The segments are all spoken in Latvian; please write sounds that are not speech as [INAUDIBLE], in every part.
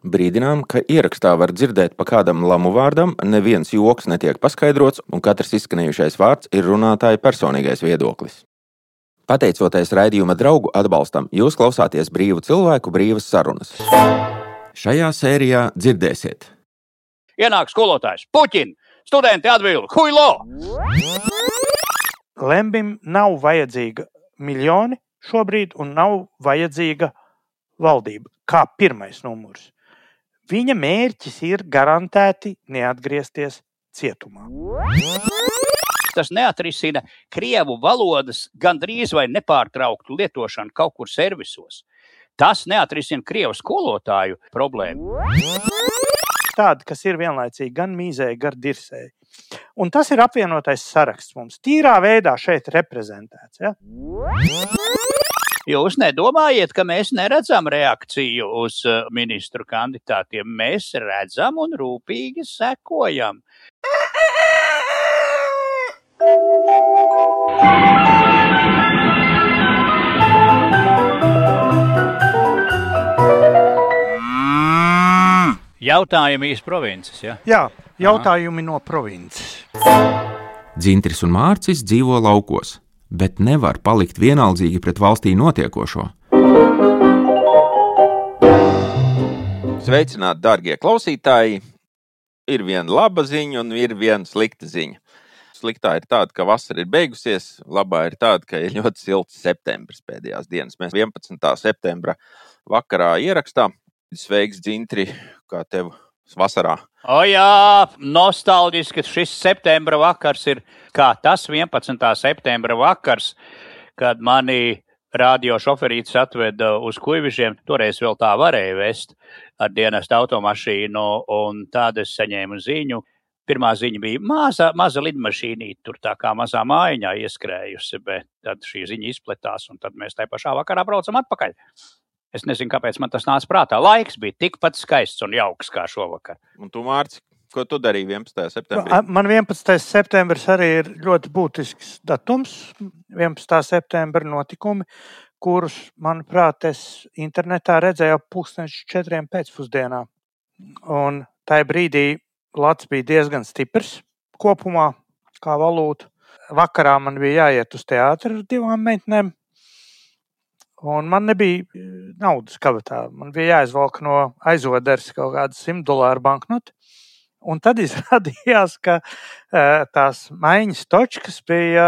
Brīdinām, ka ierakstā var dzirdēt pa kādam lamu vārdam, neviens joks netiek paskaidrots, un katrs izskanējušais vārds ir runātāja personīgais viedoklis. Pateicoties raidījuma draugu atbalstam, jūs klausāties brīvu cilvēku brīvas sarunas. Šajā sērijā dzirdēsiet. Ienāk skolotājs Puķins. Studenti atbild, huilo! Lembim nav vajadzīga miljoni šobrīd, un nav vajadzīga valdība kā pirmais numurs. Viņa mērķis ir garantēti neatgriezties cietumā. Tas neatrisina krievu valodas gandrīz vai nepārtrauktu lietošanu kaut kur servisos. Tas neatrisina krievu skolotāju problēmu. Tāda, kas ir vienlaicīgi gan mīzēji, gan dirsēji. Un tas ir apvienotais saraksts mums tīrā veidā šeit reprezentēts. Ja? Jūs nedomājat, ka mēs neredzam reakciju uz uh, ministru kandidātiem? Mēs redzam un rūpīgi sekojam. Jautājumi īsi provinces. Ja? Jā, jautājumi Aha. no provinces. Dzintris un Mārcis dzīvo laukos, bet nevar palikt vienaldzīgi pret valstī notiekošo. Sveicināti, darbie klausītāji! Ir viena laba ziņa un ir viena slikta ziņa. Sliktā ir tāda, ka vasara ir beigusies, labā ir tāda, ka ir ļoti silts septembris pēdējās dienas. Mēs 11. septembra vakarā ierakstām. Sveiks, Dzintri, kā tev vasarā? O jā, nostalģiski, šis septembra vakars ir kā tas 11. septembra vakars, kad mani radio šoferītis atveda uz kuģišiem. Toreiz vēl tā varēja vest ar dienestu automašīnu, un tādu es saņēmu ziņu. Pirmā ziņa bija maza, maza lidmašīnīte, tur tā kā mazā mājiņā ieskrējusi, bet tad šī ziņa izplatās, un tad mēs tajā pašā vakarā braucam atpakaļ. Es nezinu, kāpēc man tas nāca prātā. Laiks bija tikpat skaists un jauks kā šovakar. Un tu, Mārcis, ko tu darīji 11. septembrī? Man 11. septembris arī ir ļoti būtisks datums. 11. septembra notikumi, kurus, manuprāt, es internetā redzēju ap pusdienas četriem pēcpusdienā. Un tajā brīdī Latvijas bija diezgan stiprs kopumā, kā valūta. Vakarā man bija jāiet uz teātru ar divām meitenēm. Un man nebija eh, naudas kabatā. Man bija jāizvelk no aizvadars kaut kāda 100 dolāru banknoti. Un tad izrādījās, ka tās maiņas točkas bija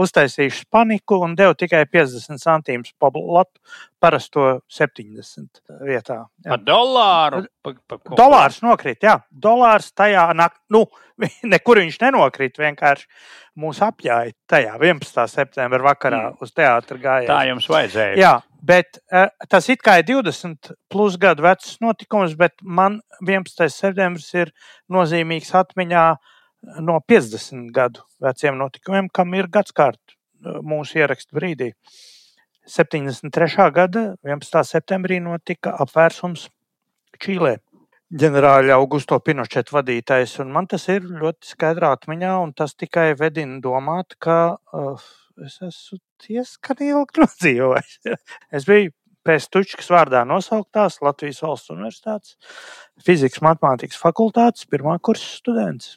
uztaisījušas paniku un deva tikai 50 centīmus pa latu, parasto 70 vietā. Jā. Par dolāru? Pa, pa, Dolārs nokrīt, jā. Dolārs tajā naktī, nu, [LAUGHS] nekur viņš nenokrīt, vienkārši mūs apjāja tajā 11. septembrī vakarā mm. uz teātra gājienu. Tā jums vajadzēja. Jā, bet uh, tas it kā ir 20 plus gadu vecs notikums, bet man 11. septembris ir nozīmīgs atmiņā no 50 gadu veciem notikumiem, kam ir gadskārt uh, mūsu ierakstu brīdī. 73. gada 11. septembrī notika apvērsums Čīlē ģenerāļa Augusto Pinočeta vadītais. Un man tas ir ļoti skaidrā atmiņā, un tas tikai vedina domāt, ka uh, es esmu diezgan ilgi [LAUGHS] nodzīvojis. es biju pēc Tučkas vārdā nosauktās Latvijas valsts universitātes fizikas matemātikas fakultātes pirmā kursa students,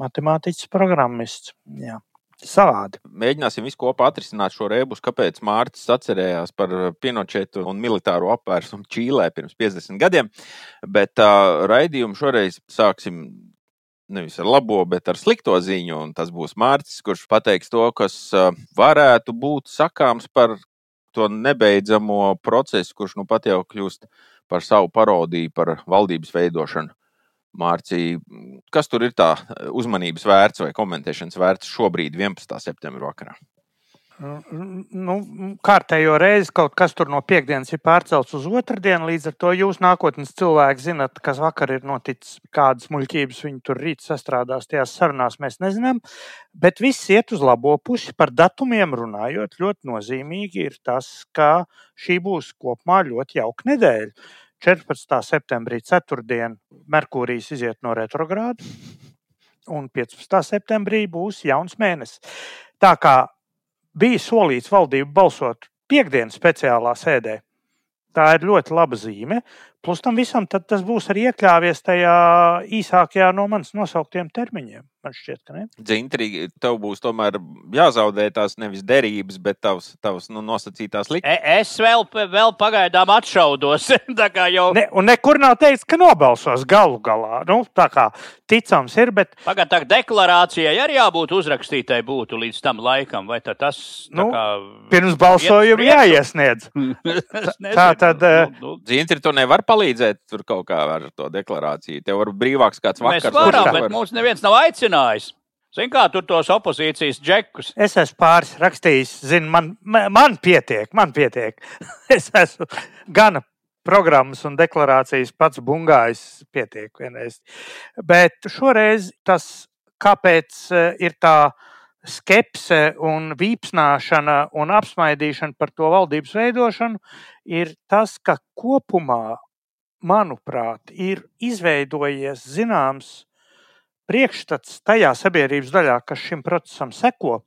matemātiķis programmists. Jā savādi. Mēģināsim visu kopā atrisināt šo rebus, kāpēc Mārcis atcerējās par Pinochetu un militāro apvērsumu Čīlē pirms 50 gadiem. Bet uh, raidījumu šoreiz sāksim nevis ar labo, bet ar slikto ziņu. Un tas būs Mārcis, kurš pateiks to, kas varētu būt sakāms par to nebeidzamo procesu, kurš nu pat jau kļūst par savu parodiju par valdības veidošanu. Mārcija, kas tur ir tā uzmanības vērts vai komentēšanas vērts šobrīd, 11. septembrī vakarā? Nu, kārtējo reizi kaut kas tur no piekdienas ir pārcelts uz otrdienu. Līdz ar to jūs nākotnes cilvēki zinat, kas vakar ir noticis, kādas muļķības viņi tur rīt sastrādās tajās sarunās, mēs nezinām. Bet viss iet uz labo pusi. Par datumiem runājot, ļoti nozīmīgi ir tas, ka šī būs kopumā ļoti jauka nedēļa. 14. septembrī, ceturtdien, Merkūrijs iziet no retrogrāda, un 15. septembrī būs jauns mēnesis. Tā kā bija solīts valdību balsot piekdienas speciālā sēdē, tā ir ļoti laba zīme. Plus tam visam tas būs arī iekļāvies tajā īsākajā no manas nosauktiem termiņiem. Man šķiet, ka ne. Dzintri, tev būs tomēr jāzaudē tās nevis derības, bet tavs, tavs nu, nosacītās likmes. E, es vēl, vēl pagaidām atšaudos. [LAUGHS] jau... ne, un nekur nav teikts, ka nobalsos galu galā. Nu, tā kā ticams ir, bet. Pagaidām deklarācijai arī jābūt uzrakstītai būtu līdz tam laikam, vai tas nu, kā... pirms balsojuma jāiesniedz. [LAUGHS] tā tad. Nu, nu. Dzintri, tu nevari palīdzēt tur kaut kā ar to deklarāciju. Tev var brīvāks kāds vakars. Mēs varam, bet mums neviens nav aicinājis aicinājis. Zini, kā tur tos opozīcijas džekus? Es esmu pāris rakstījis, zinu, man, man pietiek, man pietiek. [LAUGHS] es esmu gana programmas un deklarācijas pats bungājis, pietiek vienreiz. Bet šoreiz tas, kāpēc eh, ir tā skepse un vīpsnāšana un apsmaidīšana par to valdības veidošanu, ir tas, ka kopumā, manuprāt, ir izveidojies zināms priekšstats tajā sabiedrības daļā, kas šim procesam seko,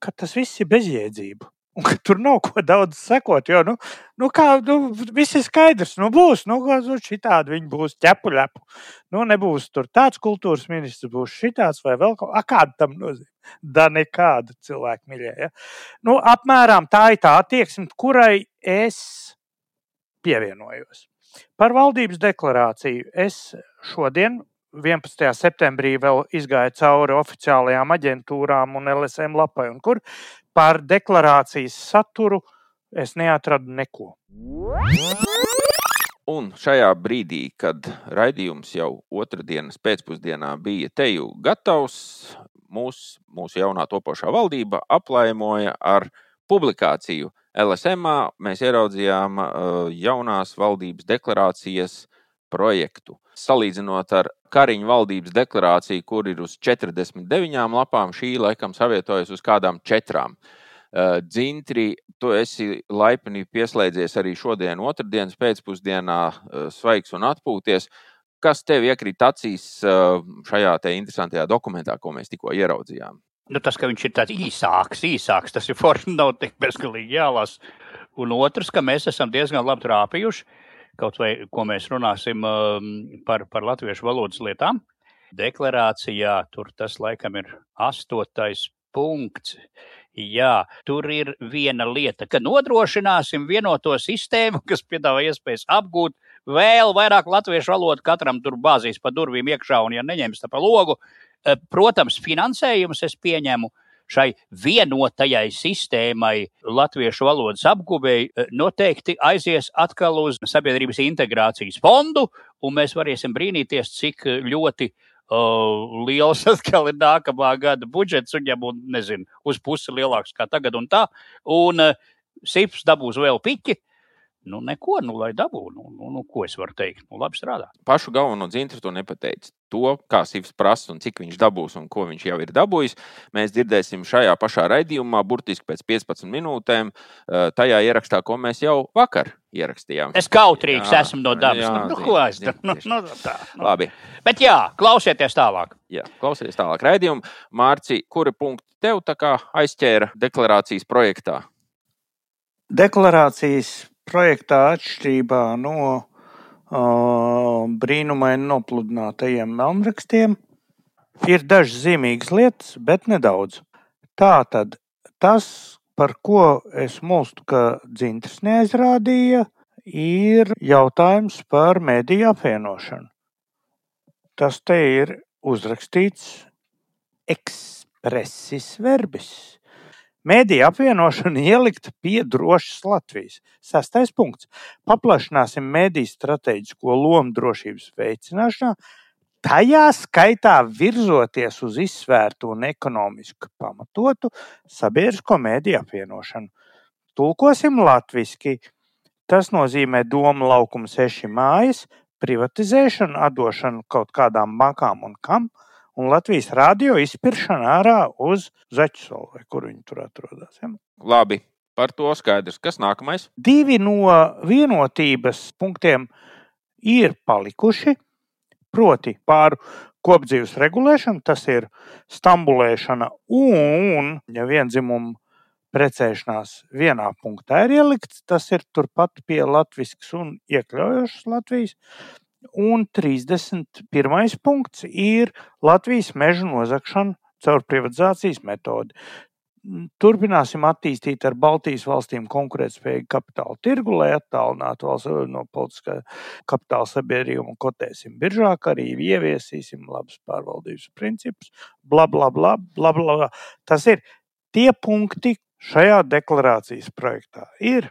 ka tas viss ir bezjēdzība. [LAUGHS] Un ka tur nav ko daudz sekot. Jo, nu, nu kā, nu, viss ir skaidrs. Nu, būs, nu, nu šitādi viņi būs ķepuļepu. Nu, nebūs tur tāds kultūras ministrs, būs šitāds vai vēl kaut kāda tam nozīme. Da nekāda cilvēka mīļā. Ja? Nu, apmēram tā ir tā attieksme, kurai es pievienojos. Par valdības deklarāciju es šodien 11. septembrī vēl izgāja cauri oficiālajām aģentūrām un LSM lapai, un kur par deklarācijas saturu es neatradu neko. Un šajā brīdī, kad raidījums jau otrdienas pēcpusdienā bija teju gatavs, mūs, mūsu jaunā topošā valdība aplaimoja ar publikāciju. LSM mēs ieraudzījām jaunās valdības deklarācijas projektu. Salīdzinot ar Kariņu valdības deklarāciju, kur ir uz 49 lapām, šī laikam savietojas uz kādām četrām. Uh, Dzintri, tu esi laipni pieslēdzies arī šodien, otrdienas pēcpusdienā, uh, sveiks un atpūties. Kas tev iekrīt acīs uh, šajā interesantajā dokumentā, ko mēs tikko ieraudzījām? Nu, tas, ka viņš ir tāds īsāks, īsāks tas ir [LAUGHS] forši, nav tik bezgalīgi jālasa. Un otrs, ka mēs esam diezgan labi trāpījuši kaut vai ko mēs runāsim um, par, par latviešu valodas lietām. Deklarācijā tur tas laikam ir astotais punkts. Jā, tur ir viena lieta, ka nodrošināsim vienoto sistēmu, [LAUGHS] kas piedāvā iespējas apgūt vēl vairāk latviešu valodu. Katram tur bāzīs pa durvīm iekšā, un, ja neņems tā pa logu, protams, finansējums es pieņemu, uh, šai vienotajai sistēmai, latviešu valodas apgūvēji, eh, noteikti aizies atkal uz sabiedrības integrācijas fondu, un mēs varēsim brīnīties, cik ļoti uh, liels [LAUGHS] atkal ir nākamā gada budžets, un, būtu, nezinu, uz pusi lielāks kā tagad un tā, un uh, Sips dabūs vēl piķi, Nu, neko, nu, lai dabūtu. Nu, nu, nu, ko es varu teikt? Nu, labi strādā. Pašu galveno dzintru to nepateica. To, kā Sīvs prasa un cik viņš dabūs un ko viņš jau ir dabūjis, mēs dzirdēsim šajā pašā raidījumā, burtiski pēc 15 minūtēm, eh, tajā ierakstā, ko mēs jau vakar ierakstījām. Es kautrīgs jā, esmu no dabas. Jā, nu, ko es daru? Nu, nu, tā, nu. Labi. Bet jā, klausieties tālāk. Jā, klausieties tālāk raidījumu. Mārci, kuri punkti tev aizķēra deklarācijas projektā? Deklarācijas projektā atšķirībā no uh, brīnumaini nopludinātajiem melnrakstiem ir dažas zīmīgas lietas, bet nedaudz. Tā tad tas, par ko es mūstu, ka dzintrs neaizrādīja, ir jautājums par mediju apvienošanu. Tas te ir uzrakstīts ekspresis verbis. Mēdīja apvienošana ielikta pie drošas Latvijas. Sastais punkts. Paplašināsim mēdīju strateģisko lomu drošības veicināšanā, tajā skaitā virzoties uz izsvērtu un ekonomiski pamatotu sabiedrisko mēdīju apvienošanu. Tulkosim latviešu. Tas nozīmē domu laukumu seši mājas, privatizēšanu, atdošanu kaut kādām bankām un kam, un Latvijas rādio izpirkšana ārā uz Zaķisolu, vai kur viņi tur atrodas. Ja? Labi, par to skaidrs. Kas nākamais? Divi no vienotības punktiem ir palikuši. Proti, pāri kopdzīves regulēšana, tas ir stambulēšana un ja vienzimumu precēšanās vienā punktā ir ielikts. Tas ir turpat pie latviešu un iekļaujošas Latvijas. Un 31. punkts ir Latvijas meža nozagšana caur privatizācijas metodi. Turpināsim attīstīt ar Baltijas valstīm konkurētspējīgu kapitāla tirgu, lai attālinātu valsts no politiskā kapitāla sabiedrījuma kotēsim biržā, kā arī ieviesīsim labus pārvaldības principus. Bla, bla, bla, bla, bla. Tas ir tie punkti šajā deklarācijas projektā. Ir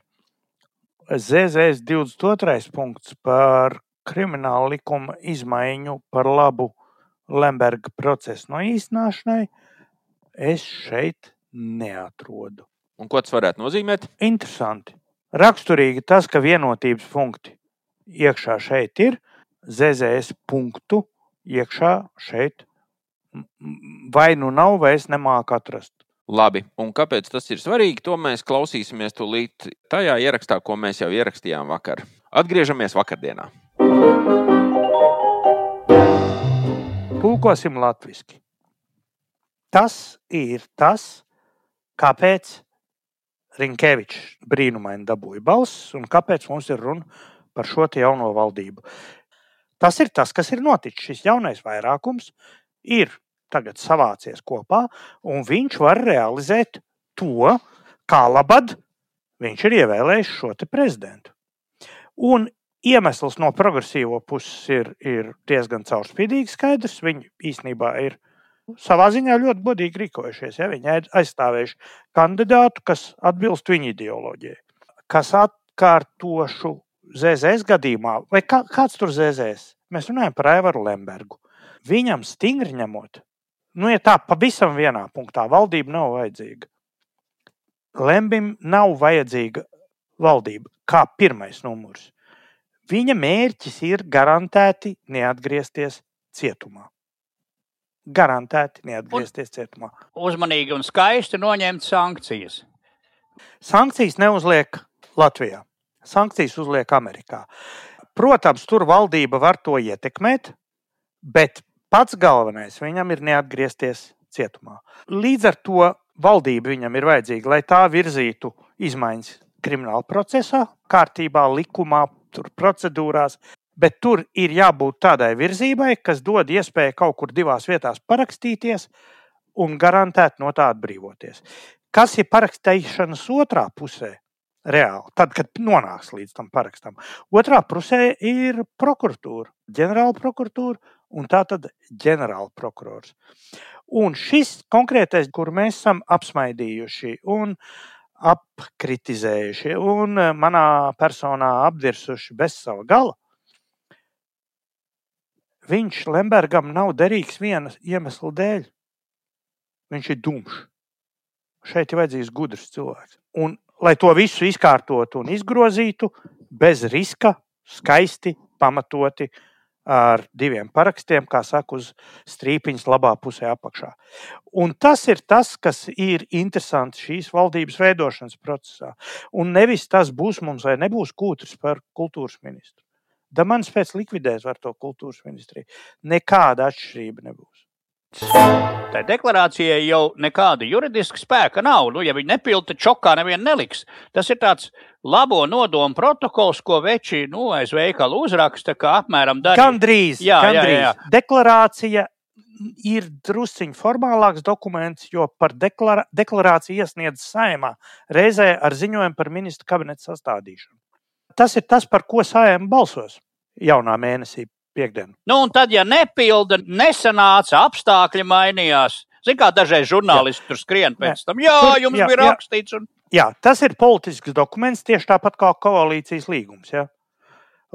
ZZS 22. punkts par krimināla likuma izmaiņu par labu Lemberga procesa noīsināšanai. Es šeit neatrodu. Un ko tas varētu nozīmēt? Interesanti. Raksturīgi tas, ka vienotības punkti iekšā šeit ir, ZZS punktu iekšā šeit vai nu nav, vai es nemāku atrast. Labi, un kāpēc tas ir svarīgi? To mēs klausīsimies tūlīt tajā ierakstā, ko mēs jau ierakstījām vakar. Atgriežamies vakardienā. Tūkosim latviešu. Tas ir tas, kāpēc Rinkevičs brīnumaini dabūja balsis un kāpēc mums ir runa par šo jauno valdību. Tas ir tas, kas ir noticis. Šis jaunais vairākums ir tagad savācies kopā, un viņš var realizēt to, kā labad viņš ir ievēlējis šo prezidentu. Un iemesls no progresīvo puses ir, ir diezgan caurspīdīgi skaidrs. Viņi īstenībā ir savā ziņā ļoti godīgi rīkojušies. Ja? Viņi aizstāvējuši kandidātu, kas atbilst viņu ideoloģijai. Kas atkārtošu ZZS gadījumā, vai kā, kāds tur ZZS? Mēs runājam par Aivaru Lembergu. Viņam stingri ņemot, nu, ja tā pavisam vienā punktā, valdība nav vajadzīga. Lembim nav vajadzīga valdība kā pirmais numurs. Viņa mērķis ir garantēti neatgriezties cietumā garantēti neatgriezties cietumā. Uzmanīgi un skaisti noņemt sankcijas. Sankcijas neuzliek Latvijā. Sankcijas uzliek Amerikā. Protams, tur valdība var to ietekmēt, bet pats galvenais viņam ir neatgriezties cietumā. Līdz ar to valdība viņam ir vajadzīga, lai tā virzītu izmaiņas krimināla procesā, kārtībā, likumā, procedūrās, Bet tur ir jābūt tādai virzībai, kas dod iespēju kaut kur divās vietās parakstīties un garantēt no tā atbrīvoties. Kas ir parakstīšanas otrā pusē? Reāli, tad, kad nonāks līdz tam parakstam. Otrā pusē ir prokuratūra, ģenerāla prokuratūra un tā tad ģenerāla prokurors. Un šis konkrētais, kur mēs esam apsmaidījuši un apkritizējuši, un manā personā apvirsuši bez sava gala, Viņš Lembergam nav derīgs viena iemesla dēļ. Viņš ir dumšs. Šeit ir vajadzīgs gudrs cilvēks. Un, lai to visu izkārtotu un izgrozītu, bez riska, skaisti, pamatoti, ar diviem parakstiem, kā saka, uz strīpiņas labā pusē apakšā. Un tas ir tas, kas ir interesants šīs valdības veidošanas procesā. Un nevis tas būs mums vai nebūs kūtris par kultūras ministru. Da mans pēc likvidēs ar to kultūras ministriju. Nekāda atšķirība nebūs. Tā deklarācijai jau nekāda juridiska spēka nav. Nu, ja viņi nepilda, tad čokā nevienu neliks. Tas ir tāds labo nodomu protokols, ko veči nu, aiz veikalu uzraksta, kā apmēram dara. Gandrīz, jā, gandrīz. Jā, jā. Deklarācija ir drusciņš formālāks dokuments, jo par deklara deklarāciju iesniedz saimā reizē ar ziņojumu par ministru kabineta sastādīšanu tas ir tas, par ko sājām balsos jaunā mēnesī. Piekdien. Nu, un tad, ja nepilda, nesanāca, apstākļi mainījās. Ziniet, kā dažreiz žurnālisti jā. tur skrien pēc tam. Jā, jums jā, bija jā. rakstīts. Un... Jā, tas ir politisks dokuments, tieši tāpat kā koalīcijas līgums. Ja?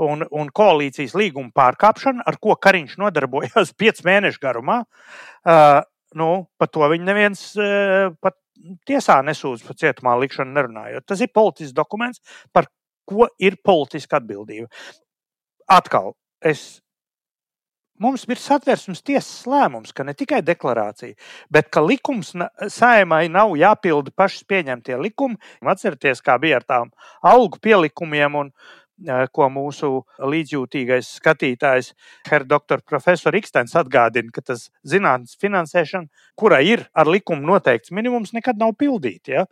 Un, un koalīcijas līguma pārkāpšana, ar ko Kariņš nodarbojās [LAUGHS] pieci mēnešu garumā, uh, nu, par to viņi neviens uh, pat tiesā nesūdz par cietumā likšanu nerunājot. Tas ir politisks dokuments, par ko ir politiska atbildība. Atkal, es, mums ir satversmes tiesas lēmums, ka ne tikai deklarācija, bet ka likums saimai nav jāpilda pašas pieņemtie likumi. Atcerieties, kā bija ar tām algu pielikumiem un eh, ko mūsu līdzjūtīgais skatītājs, herr doktor profesors Rikstens atgādina, ka tas zinātnīs finansēšana, kura ir ar likumu noteikts minimums, nekad nav pildīta. Ja?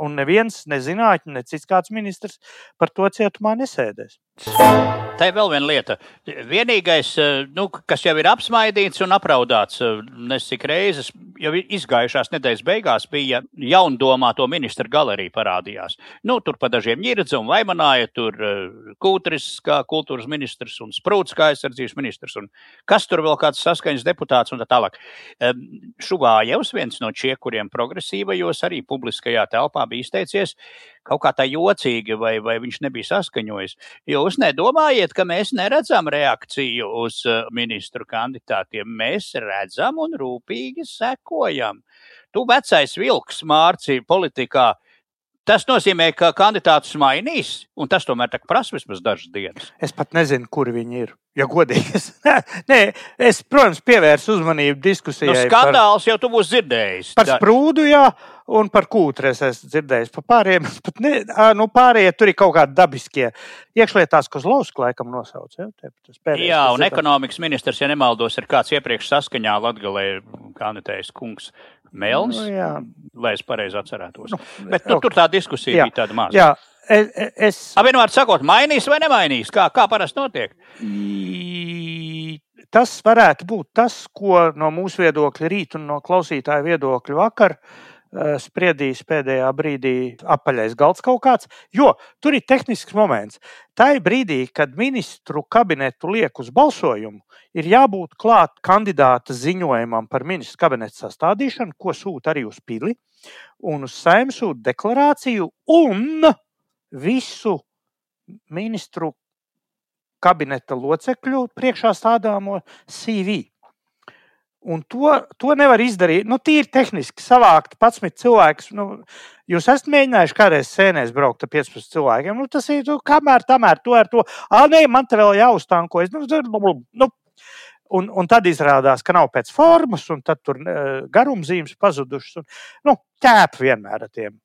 Un neviens nezinātņu, ne cits kāds ministrs par to cietumā nesēdēs. Tā ir vēl viena lieta. Vienīgais, eh, nu, kas jau ir apsmaidīts un apraudāts, eh, nesik reizes, jau izgājušās nedēļas beigās, bija jaundomāto ministra galerija parādījās. Nu, tur pa dažiem ņirdza un vaimanāja, tur eh, Kūtris kā kultūras ministrs un Sprūts kā aizsardzības ministrs un kas tur vēl kāds saskaņas deputāts un tā tālāk. Šugājevs, viens no čiekuriem progresīvajos, arī publiskajā telpā bija izteicies, kaut kā tā jocīgi, vai, vai viņš nebija saskaņojis. Jūs nedomājiet, ka mēs neredzam reakciju uz uh, ministru kandidātiem? Mēs redzam un rūpīgi sekojam. Tu vecais vilks, Mārci, politikā. Tas nozīmē, ka kandidātus mainīs, un tas tomēr prasa vismaz dažas dienas. Es pat nezinu, kur viņi ir. Ja godīgi, es, [LAUGHS] nē, es, protams, pievērsu uzmanību diskusijai. Nu, skandāls par, jau tu būsi dzirdējis. Par sprūdu, jā, un par kūtru es esmu dzirdējis. Par pārējiem, [LAUGHS] pat ne, nu, pārējie tur ir kaut kādi dabiskie. Iekšlietās, ko Zlausku laikam nosauc. Ja? Pēdējais, jā, un ekonomikas ministrs, ja nemaldos, ir kāds iepriekš saskaņā Latgalē kandidējis kungs. Melns, nu, jā. lai es pareizi atcerētos. Nu, Bet nu, okay. tur tā diskusija jā. bija tāda maza. Jā, Es, es... Vienmēr sakot, mainīs vai nemainīs, kā, kā parasti notiek. Tas varētu būt tas, ko no mūsu viedokļa rīt un no klausītāja viedokļa vakar uh, spriedīs pēdējā brīdī apaļais galds kaut kāds. Jo tur ir tehnisks moments. Tā ir brīdī, kad ministru kabinetu liek uz balsojumu, ir jābūt klāt kandidāta ziņojumam par ministru kabineta sastādīšanu, ko sūta arī uz pili, un uz saimnu sūta deklarāciju. Un visu ministru kabineta locekļu priekšā stādāmo CV. Un to, to nevar izdarīt. Nu, tīri tehniski savākt 11 cilvēkus. Nu, jūs esat mēģinājuši kādreiz sēnēs braukt ar 15 cilvēkiem. Nu, tas ir nu, kamēr, tamēr, to ar to. Ah, nē, man te vēl jāuztankojas. Nu, nu, un, un tad izrādās, ka nav pēc formas, un tad tur uh, garumzīmes pazudušas. Un, nu, ķēp vienmēr ar tiem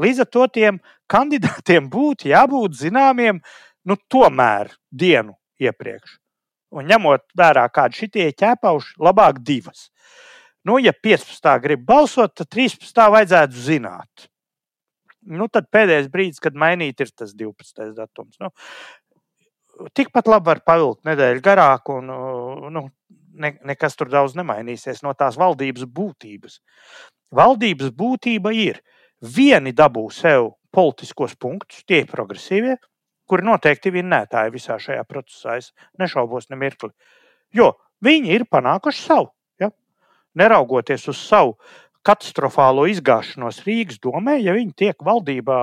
Līdz ar to tiem kandidātiem būtu jābūt zināmiem nu, tomēr dienu iepriekš. Un ņemot vērā, kādi šitie ķēpauši, labāk divas. Nu, ja 15. grib balsot, tad 13. vajadzētu zināt. Nu, tad pēdējais brīdis, kad mainīt, ir tas 12. datums. Nu, tikpat labi var pavilkt nedēļu garāk, un nu, ne, nekas tur daudz nemainīsies no tās valdības būtības. Valdības būtība ir Vieni dabū sev politiskos punktus, tie ir progresīvie, kuri noteikti vinnētāji visā šajā procesā. Es nešaubos ne mirkli. Jo viņi ir panākuši savu. Ja? Neraugoties uz savu katastrofālo izgāšanos Rīgas domē, ja viņi tiek valdībā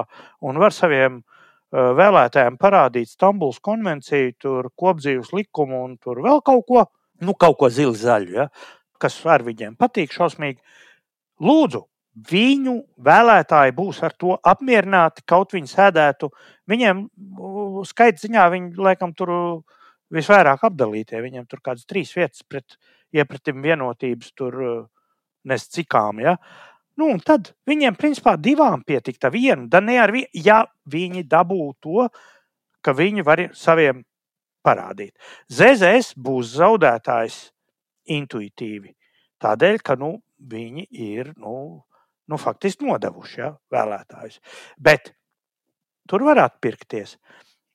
un var saviem uh, vēlētājiem parādīt Stambulas konvenciju, tur kopdzīves likumu un tur vēl kaut ko, nu, kaut ko zili zaļu, ja? kas ar viņiem patīk šausmīgi. Lūdzu, viņu vēlētāji būs ar to apmierināti, kaut viņi sēdētu. Viņiem skaits ziņā viņi laikam tur visvairāk apdalītie. Viņiem tur kādas trīs vietas pret iepratim vienotības tur nes cikām. Ja? Nu, tad viņiem principā divām pietikta viena, da ne ar vienu, ja viņi dabū to, ka viņi var saviem parādīt. ZZS būs zaudētājs intuitīvi. Tādēļ, ka nu, viņi ir nu, nu, faktiski nodevuši ja, vēlētājus. Bet tur var atpirkties.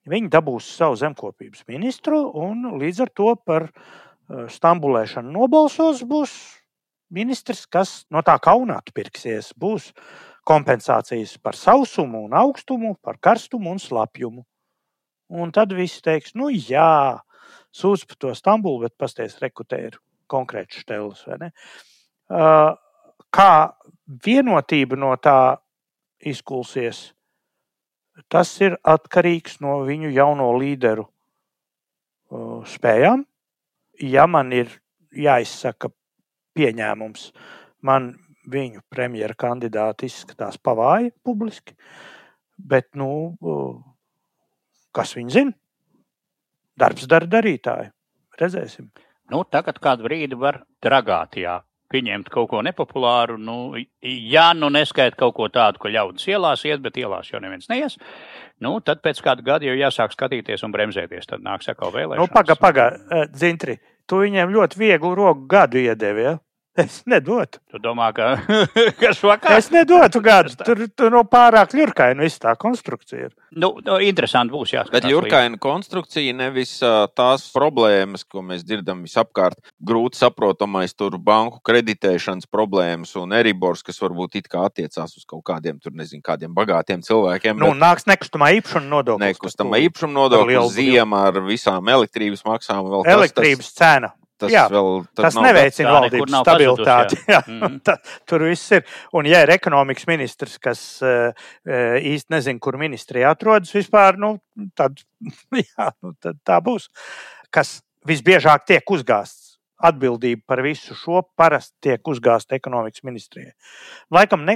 Viņi dabūs savu zemkopības ministru, un līdz ar to par eh, stambulēšanu nobalsos būs ministrs, kas no tā kauna atpirksies. Būs kompensācijas par sausumu un augstumu, par karstumu un slapjumu. Un tad viss teiks, nu jā, sūdz par to Stambulu, bet pasties rekrutēju konkrēti štelus. Uh, kā vienotība no tā izkulsies, tas ir atkarīgs no viņu jauno līderu uh, spējām. Ja man ir jāizsaka pieņēmums, man viņu premjera kandidāti izskatās pavāji publiski, bet, nu, uh, kas viņi zina? Darbs dara darītāji. Redzēsim. Nu, tagad kādu brīdi var dragāt, jā pieņemt kaut ko nepopulāru. Nu, ja nu neskaita kaut ko tādu, ka ļaudis ielās iet, bet ielās jau neviens neies, nu, tad pēc kāda gada jau jāsāk skatīties un bremzēties. Tad nāks atkal vēlēšanas. Nu, paga, paga, Dzintri, tu viņiem ļoti vieglu roku gadu iedevi. Ja? Es nedotu. Tu domā, ka [LAUGHS] kas vakar? Es nedotu gadu. Tur, tur no pārāk ļurkaina viss tā konstrukcija ir. Nu, nu, interesanti būs jāskatās. Bet ļurkaina konstrukcija nevis tās problēmas, ko mēs dzirdam visapkārt, grūti saprotamais tur banku kreditēšanas problēmas un eribors, kas varbūt it kā attiecās uz kaut kādiem tur, nezinu, kādiem bagātiem cilvēkiem. Nu, nāks nekustamā īpašuma nodoklis. Nekustamā īpašuma nodoklis, ziema ar visām elektrības maksām. tur- tas- Elektrības cena. Tas, Jā, vēl, Tas neveicina valdības stabilitāti. pazudusi, jā. Jā, Mhm. [LAUGHS] tā, tur viss ir. Un, ja ir ekonomikas ministrs, kas eh, eh, īsti nezina, kur ministrija atrodas vispār, nu, tad, [LAUGHS] jā, nu, tad tā būs. Kas visbiežāk tiek uzgāsts. Atbildība par visu šo parasti tiek uzgāzta ekonomikas ministrijai. Laikam ne,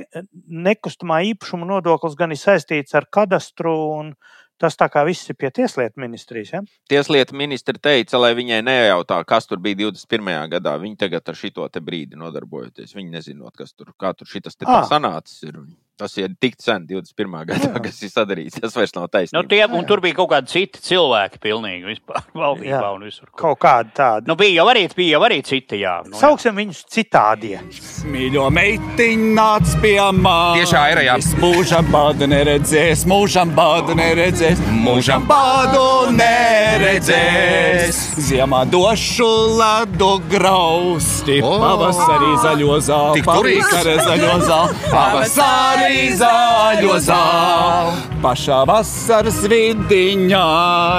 nekustamā īpašuma nodoklis gan ir saistīts ar kadastru, un tas tā kā viss ir pie tieslietu ministrijas. Ja? Tieslietu ministri teica, lai viņai nejautā, kas tur bija 21. gadā. Viņi tagad ar šito te brīdi nodarbojoties. Viņi nezinot, kas tur, kā tur šitas te sanācis. Ir. Tas ir tik sen, 21. gadā, Jā. kas ir sadarīts. Tas vairs nav Nu, taisnība. tie, un tur bija kaut kādi citi cilvēki, pilnīgi vispār [LAUGHS] valdībā Jā. un visur. kur. Kaut kāda tāda. Nu, bija jau arī, bija jau arī citi, jā. Nu, jā. Sauksim viņus citādie. Mīļo meitiņu nāc pie manis. Tiešā ir, jā. Mūžam bādu neredzēs, mūžam bādu neredzēs, mūžam bādu neredzēs. Ziemā došu ledu grausti, O! pavasarī zaļo zāli, pavasarī zaļo zāli, pavasarī zaļo zāli. Pašā vasaras vidiņā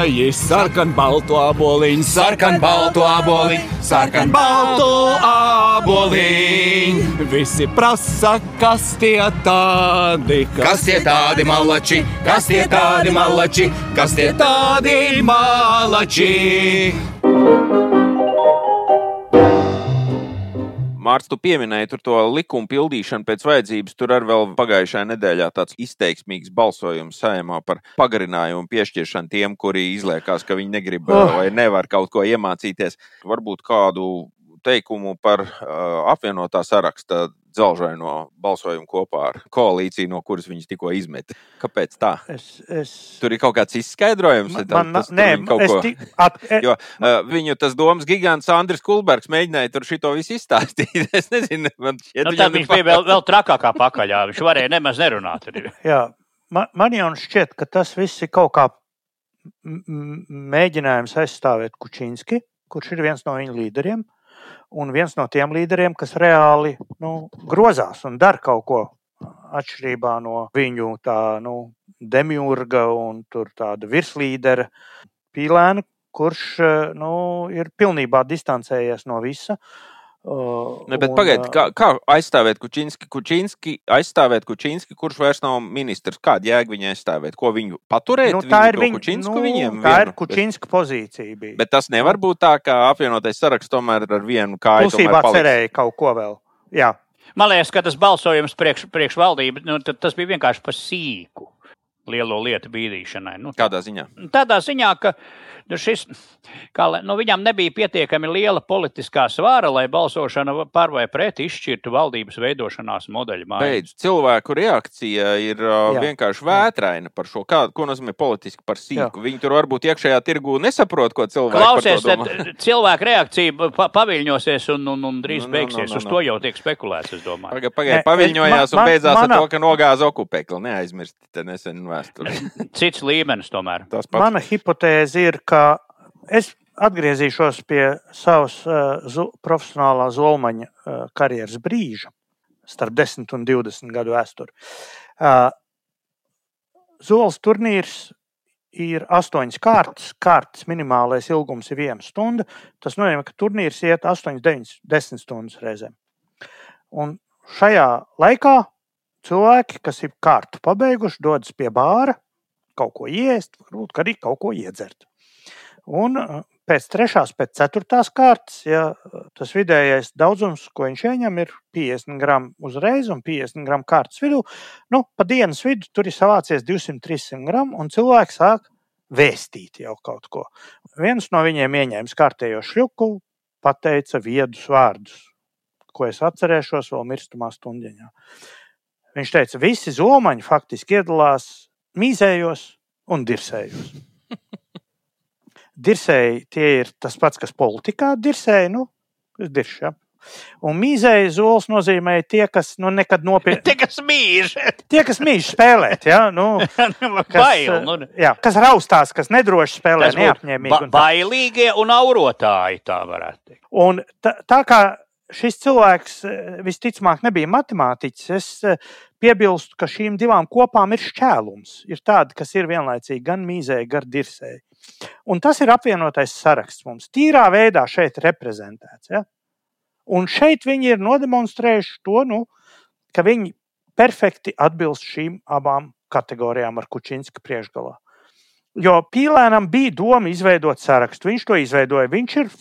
ir sarkan balto aboliņu, Sarkan balto aboliņu, sarkan balto aboliņu. Visi prasa, kas tie tādi, Kas tie tādi malači? Kas tie tādi malači? Kas tie tādi malači. Mārcis, tu pieminēji tur to likumu pildīšanu pēc vajadzības. Tur arī vēl pagājušajā nedēļā tāds izteiksmīgs balsojums saimā par pagarinājumu piešķiršanu tiem, kuri izliekās, ka viņi negrib Oh. vai nevar kaut ko iemācīties. Varbūt kādu teikumu par uh, apvienotā saraksta dzelžaino balsojumu kopā ar koalīciju, no kuras viņas tikko izmeta. Kāpēc tā? Es, es, Tur ir kaut kāds izskaidrojums. man, man, tas nē, kaut ko- ti, at, e, Jo uh, viņu tas domas gigants Andris Kulbergs mēģināja tur šito visu izstāstīt. [LAUGHS] Es nezinu, man šķiet, Nu, viņš bija vēl, vēl trakākā pakaļā. Viņš varēja nemaz nerunāt. jā, man, man jau šķiet, ka tas viss ir kaut kā mēģinājums aizstāvēt Kučinski, kurš ir viens no viņa līderiem, un viens no tiem līderiem, kas reāli nu, grozās un dara kaut ko atšķirībā no viņu tā, nu, demiurga un tāda virslīdera pīlēna, kurš nu, ir pilnībā distancējies no visa. Uh, Ne, bet pagaidiet, uh, kā, kā aizstāvēt Kučinski, Kučinski, aizstāvēt Kučinski, kurš vairs nav ministrs? Kāda jēga viņai aizstāvēt? Ko viņu paturēt? Nu, tā ir to viņa Kučinsku nu, viņiem? tā vienu? ir Kučinska pozīcija. Bija. Bet, bet tas nevar būt tā, ka apvienotais saraksts tomēr ar vienu kāju. Klusībā cerēja kaut ko vēl. Jā, Man liekas, ka tas balsojums priekš, priekš valdību, nu, tad tas bija vienkārši par sīku lielo lietu bīdīšanai. Nu, Kādā ziņā? tādā ziņā, ka nu, šis, kā, nu, viņam nebija pietiekami liela politiskā svāra, lai balsošana par vai pret izšķirtu valdības veidošanās modeļu maiņu. Beidz. Cilvēku reakcija ir uh, Jā. vienkārši vētraina par šo. Kā, ko nozīmē politiski par sīku? Jā. Viņi tur varbūt iekšējā tirgū nesaprot, ko cilvēki Klausies, par to tad domā. cilvēku reakcija pa, paviļņosies un, un, un drīz Nu, nu, beigsies. nu, nu, Uz nu. to jau tiek spekulēts, es domāju. Pagaid, pagaid, paviļņojās es- un man- beidzās mana- ar to, ka nogāza okupēkli. Neaizmirstiet, nesen vēsturi. [LAUGHS] Cits līmenis tomēr. Mana hipotēze ir, ka es atgriezīšos pie savas uh, zu, profesionālā zolmaņa uh, karjeras brīža, starp 10 un 20 gadu vēsturi. Uh, Zoles turnīrs ir astoņas kārtas. Kārtas minimālais ilgums ir viena stunda. Tas nozīmē, ka turnīrs iet 8, 9, 10 stundas reizēm. Un šajā laikā cilvēki, kas ir kārtu pabeiguši, dodas pie bāra, kaut ko iest, varbūt arī kaut ko iedzert. Un uh, pēc trešās, pēc ceturtās kārtas, ja uh, tas vidējais daudzums, ko viņš ieņem, ir 50 gramu uzreiz un 50 gramu kārtas vidū, nu, pa dienas vidu tur ir savācies 200-300 gramu, un cilvēks sāk vēstīt jau kaut ko. Viens no viņiem ieņēma kārtējo šļuku, pateica viedus vārdus, ko es atcerēšos vēl mirstamā stundiņā. Viņš teica, visi zomaņi faktiski iedalās mīzējos un dirsējos. Dirsēji tie ir tas pats, kas politikā dirsēja. Nu, es diršu, ja? Un mīzēji zols nozīmē tie, kas nu, nekad nopietni. [LAUGHS] Tie, kas mīž, Tie, kas mīl spēlēt, ja? nu, [LAUGHS] kas, bail. Nu, jā, kas raustās, kas nedroši spēlē, neapņēmīgi. ba bailīgie un aurotāji, tā varētu teikt. Un tā, tā kā šis cilvēks eh, visticamāk nebija matemātiķis, es eh, piebilstu, ka šīm divām kopām ir šķēlums. Ir tādi, kas ir vienlaicīgi gan mīzēji, gan dirsēji. Un tas ir apvienotais saraksts mums. Tīrā veidā šeit reprezentēts. Ja? Un šeit viņi ir nodemonstrējuši to, nu, ka viņi perfekti atbilst šīm abām kategorijām ar Kučinska priekšgalā. Jo Pīlēnam bija doma izveidot sarakstu. Viņš to izveidoja. Viņš ir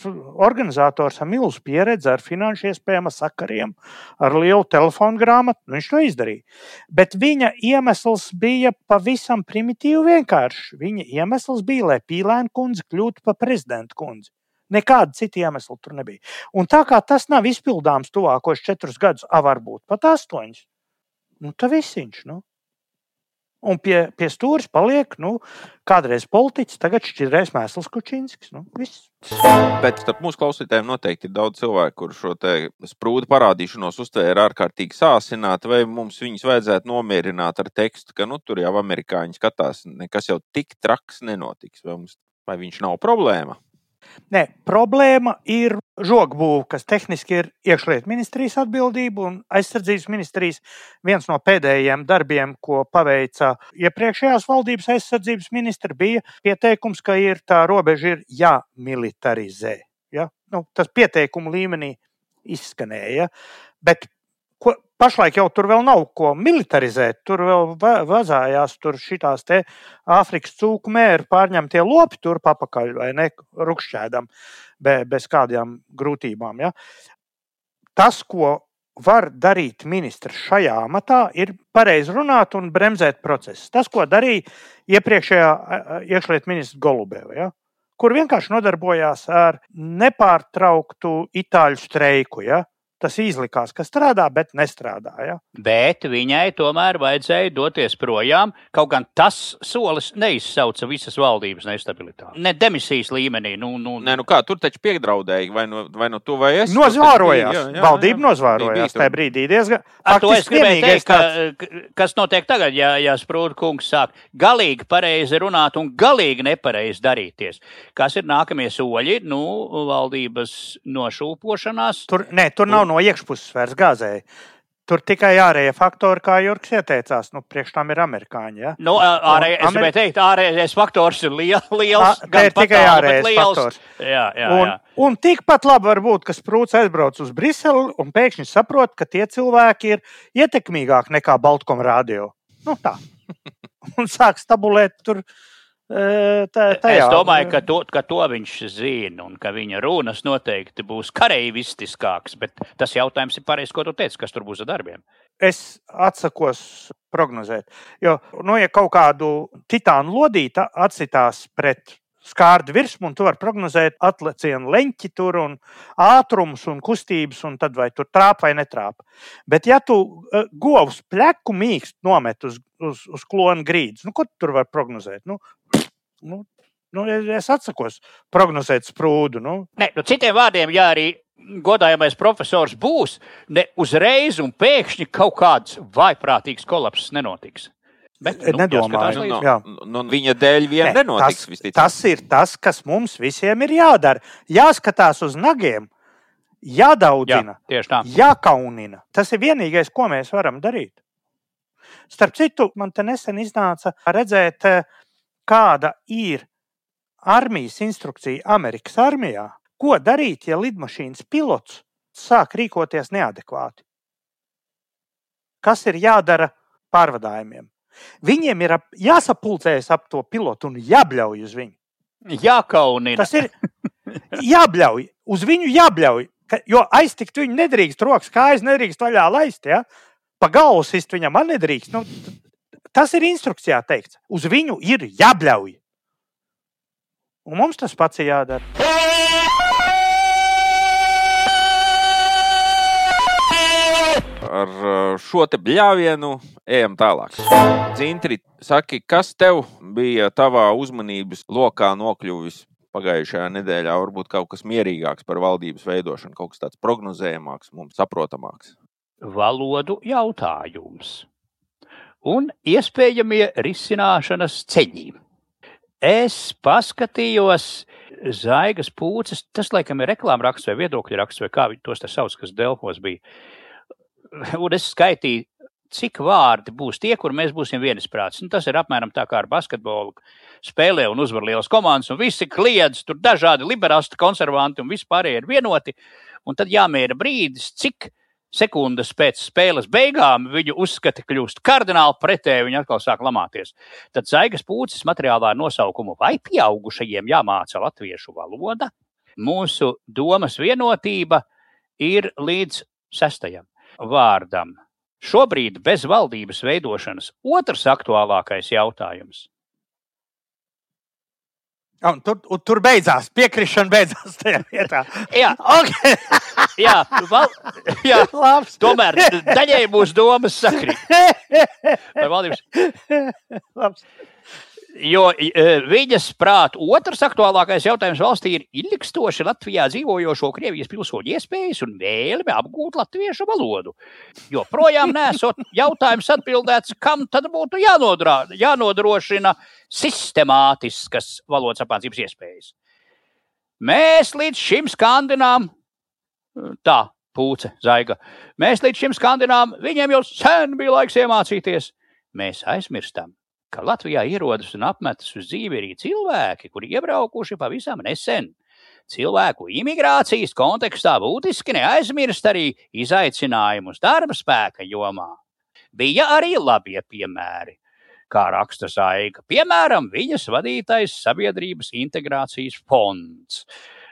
organizators ar milzu pieredzi, ar finanšu iespējām, ar sakariem, ar lielu telefonu grāmatu. Viņš to izdarīja. Bet viņa iemesls bija pavisam primitīvi vienkāršs. Viņa iemesls bija, lai Pīlēna kundze kļūtu par prezidenta kundzi. Nekāda cita iemesla tur nebija. Un tā kā tas nav izpildāms tuvākos četrus gadus, a varbūt pat astoņus, nu, tad viss viņš. Nu. Un pie, pie stūres paliek nu, kādreiz politiķis, tagad šķirēs Mēsls Kučinskis. Nu, viss. Bet starp mūsu klausītājiem noteikti ir daudz cilvēku, kurš šo sprūdu parādīšanos uztvēra ārkārtīgi sāsināti, vai mums viņus vajadzētu nomierināt ar tekstu, ka nu, tur jau amerikāņi skatās, nekas jau tik traks nenotiks. Vai, mums, vai viņš nav problēma? Nē, problēma ir žogbūve, kas tehniski ir iekšlietu ministrijas atbildība un aizsardzības ministrijas viens no pēdējiem darbiem, ko paveica iepriekšējās valdības aizsardzības ministra, bija pieteikums, ka ir tā robeža ir jāmilitarizē. Ja? Nu, tas pieteikumu līmenī izskanēja. Bet pašlaik jau tur vēl nav ko militarizēt. Tur vēl va- vazājās tur šitās te Āfrikas cūku mēri pārņemtie lopi tur papakaļ vai ne rukšķēdam be, bez kādām grūtībām. Ja? Tas, ko var darīt ministrs šajā amatā, ir pareizi runāt un bremzēt procesu. Tas, ko darīja iepriekšējā iekšlietu ministra Golubeva. Ja? kur vienkārši nodarbojās ar nepārtrauktu itāļu streiku. Ja? Tas izlikās, ka strādā, bet nestrādāja. Bet viņai tomēr vajadzēja doties projām. Kaut gan tas solis neizsauca visas valdības nestabilitāti. Ne demisijas līmenī. Nu, nu, Nē, nu kā, tur taču piegdraudēji, vai no, vai no tu vai es. Nozvārojās. Jā, jā, jā. Valdība nozvārojās tajā brīdī. Diezgan, Ar to es gribēju teikt, ka, kas notiek tagad, ja, ja Sprūda kungs sāk galīgi pareizi runāt un galīgi nepareizi darīties. Kas ir nākamie soļi? Nu, valdības nošūpošanās. Tur, nē, tur nav no iekšpuses vairs gāzēji. Tur tikai ārējie faktori, kā Jurks ieteicās. Nu, priekš tam ir amerikāņi. Ja? Nu, ārēj, es Ameri- gribēju teikt, ārējais faktors ir liel, liels. Te gan ir tikai ārējais liels. faktors. Jā, jā, Un, jā. un tikpat labi var būt, ka Sprūts aizbrauc uz Briseli un pēkšņi saprot, ka tie cilvēki ir ietekmīgāki nekā Baltkom radio. Nu, tā. [LAUGHS] un sāk stabulēt tur. e, Tā, tajā. Es domāju, ka to, ka to viņš zina un ka viņa runas noteikti būs kareivistiskākas. Bet tas jautājums ir pareizs, ko tu teici, kas tur būs ar darbiem. es atsakos prognozēt. Jo, nu, ja kaut kādu titānu lodīti atsitās pret skārdu virsmu, un tu vari prognozēt atlecienu leņķi tur un ātrumus un kustības, un tad vai tur trāpa vai netrāpa. Bet, ja tu uh, govs pleku mīkst nomet uz, uz, uz klona grīdas, nu, ko tu tur var prognozēt? Nu, nu, nu, es- atsakos prognozēt sprūdu. Nu. Ne, nu, citiem vārdiem, ja arī godājamais profesors būs, ne uzreiz un pēkšņi kaut kāds vaiprātīgs kolaps nenotiks. Bet, Nedomāju. jāskatās Nu, līdzi. Jā. no, no, no viņa dēļ vien Nē, nenotiks. tas, visticamāk. tas ir tas, kas mums visiem ir jādara. Jāskatās uz nagiem, Jā, jādaudzina, tā. jākaunina. Tas ir vienīgais, ko mēs varam darīt. Starp citu, man te nesen iznāca redzēt, eh, kāda ir armijas instrukcija Amerikas armijā. Ko darīt, ja lidmašīnas pilots sāk rīkoties neadekvāti? Kas ir jādara pārvadājumiem? Viņiem ir ap, jāsapulcējas ap to pilotu un jābļauj uz viņu. Jākaunina. Tas ir jābļauj, uz viņu jābļauj. Jo aiztikt viņu nedrīkst, rokas kājas nedrīkst vaļā laist. Ja? Pa galvu sist viņam nedrīkst. Nu, tas ir instrukcijā teikts. Uz viņu ir jābļauj. Un mums tas pats ir jādara. ar šo te bļāvienu ejam tālāk. Dzintri, saki, kas tev bija tavā uzmanības lokā nokļuvis pagājušajā nedēļā varbūt kaut kas mierīgāks par valdības veidošanu, kaut kas tāds prognozējamāks, mums saprotamāks. Valodu jautājums un iespējamie risināšanas ceļi. Es paskatījos zaigas pūces, tas laikam ir reklāmas raksts vai viedokļu raksts, vai kā viņi tos sauc, kas Delfos bija. Un es skaitīju cik vārdi būs tie, kur mēs būsim vienisprātis. Nu, tas ir apmēram tā kā ar basketbolu spēlē un uzvar lielas komandas, un visi kliedz, tur dažādi liberāli, konservanti un vispārējie ir vienoti. Un tad jāmēra brīdis, cik sekundes pēc spēles beigām viņu uzskati kļūst kardināli pretēji, viņi atkal sāk lamāties. Tad zaigas pūces materiālā nosaukumu vai pieaugušajiem jāmāca latviešu valoda. Mūsu domas vienotība ir līdz sestajam vārdam Šobrīd bez valdības veidošanas otrs aktuālākais jautājums. Un tur, un tur beidzās, piekrišana beidzās tajā vietā. jā, [LAUGHS] okay. [LAUGHS] jā, val, [LAUGHS] jā. Labs. tomēr daļai mūsu domas sakrīt. [LAUGHS] Par valdības. Labs. Jo e, viņas prāt, otrs aktuālākais jautājums valstī ir ilgstoši Latvijā dzīvojošo Krievijas pilsoņu iespējas un vēlme apgūt latviešu valodu. Jo projām nesot jautājums atbildēts, kam tad būtu jānodrā, jānodrošina sistemātiskas valodas apmācības iespējas. Mēs līdz šim skandinām, tā pūce, zaiga, mēs līdz šim skandinām, viņiem jau sen bija laiks iemācīties. Mēs aizmirstam, ka Latvijā ierodas un apmetas uz dzīvi arī cilvēki, kuri iebraukuši pavisam nesen. Cilvēku imigrācijas kontekstā būtiski neaizmirst arī izaicinājumus darba spēka jomā. Bija arī labie piemēri, kā raksta Zaiga. Piemēram, viņas vadītais Sabiedrības integrācijas fonds.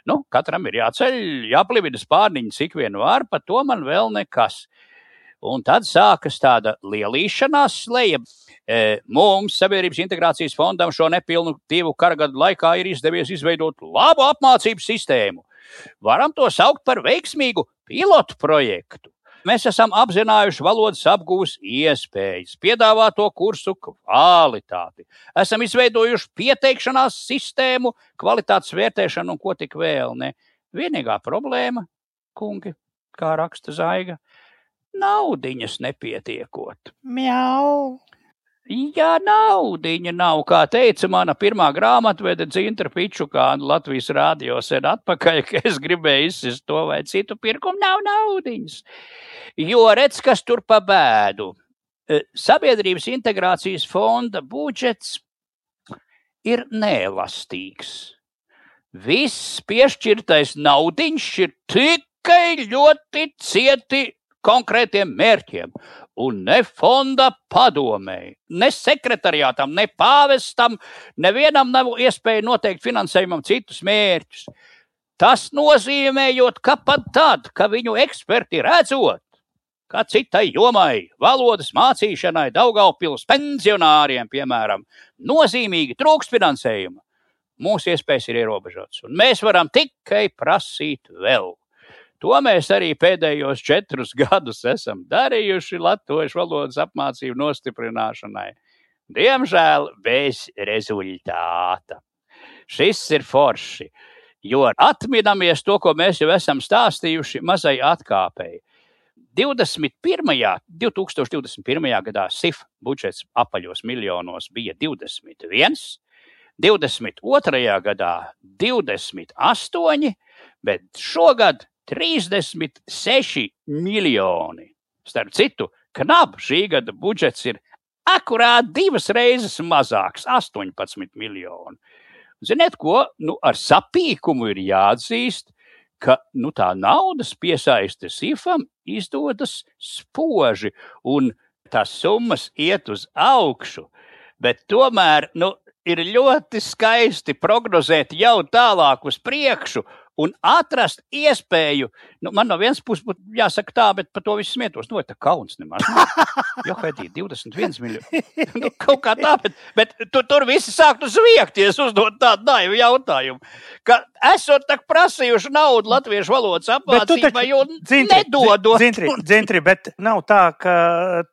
Nu, katram ir jāceļ, jāplivina spārniņi, cik vien var, par to man vēl nekas. Un tad sākas tāda lielīšanās sleja. E, mums, Sabiedrības integrācijas fondam, šo nepilnu divu kara gadu laikā ir izdevies izveidot labu apmācību sistēmu. Varam to saukt par veiksmīgu pilotu projektu. Mēs esam apzinājuši valodas apgūves iespējas, piedāvāto kursu kvalitāti. Esam izveidojuši pieteikšanās sistēmu, kvalitātes vērtēšanu un ko tik vēl ne. Vienīgā problēma, kungi, kā raksta Zaiga, naudiņas nepietiekot. Mjau. Ja naudiņa nav, kā teica mana pirmā grāmatvede Dzintra Pičukāna Latvijas rādio sen atpakaļ, [LAUGHS] ka es gribēju izsist to vai citu pirkumu, nav naudiņas. Jo redz, kas tur pa bēdu. E, Sabiedrības integrācijas fonda budžets ir neelastīgs. Viss piešķirtais naudiņš ir tikai ļoti cieti konkrētiem mērķiem. Un ne fonda padomēji, ne sekretariātam, ne pāvestam, nevienam nav iespēja noteikt finansējumam citus mērķus. Tas nozīmējot, ka pat tad, kad viņu eksperti redzot, ka citai jomai, valodas mācīšanai, Daugaupils pensionāriem, piemēram, nozīmīgi trūkst finansējuma, mūsu iespējas ir ierobežotas. Un mēs varam tikai prasīt vēl. To mēs arī pēdējos četrus gadus esam darījuši Latvijas valodas apmācību nostiprināšanai. Diemžēl bez rezultāta. Šis ir forši, jo atminamies to, ko mēs jau esam stāstījuši mazai atkāpēji. 21. 2021. gadā SIF budžets apaļos miljonos bija 21, 22. gadā 28, bet šogad 36 miljoni. Starp citu, knap šī gada budžets ir akurāt divas reizes mazāks - 18 miljoni. Ziniet, ko? Nu, ar sapīkumu ir jāatzīst, ka nu, tā naudas piesaiste SIFam izdodas spoži, un tās summas iet uz augšu. Bet tomēr nu, ir ļoti skaisti prognozēt jau tālāk uz priekšu, un atrast iespēju, nu, man no vienas puses būtu jāsaka tā, bet par to visu smietos. Nu, tā kauns nemaz. [LAUGHS] Jo, Hedī, 21 miljoni. nu, kaut kā tā, bet, bet tu, tur visi sāktu zviegties, uzdot tādu naivu jautājumu. Ka esot tak prasījuši naudu latviešu valodas apmācībai, jo nedodot. Dzintri, dzintri, bet nav tā, ka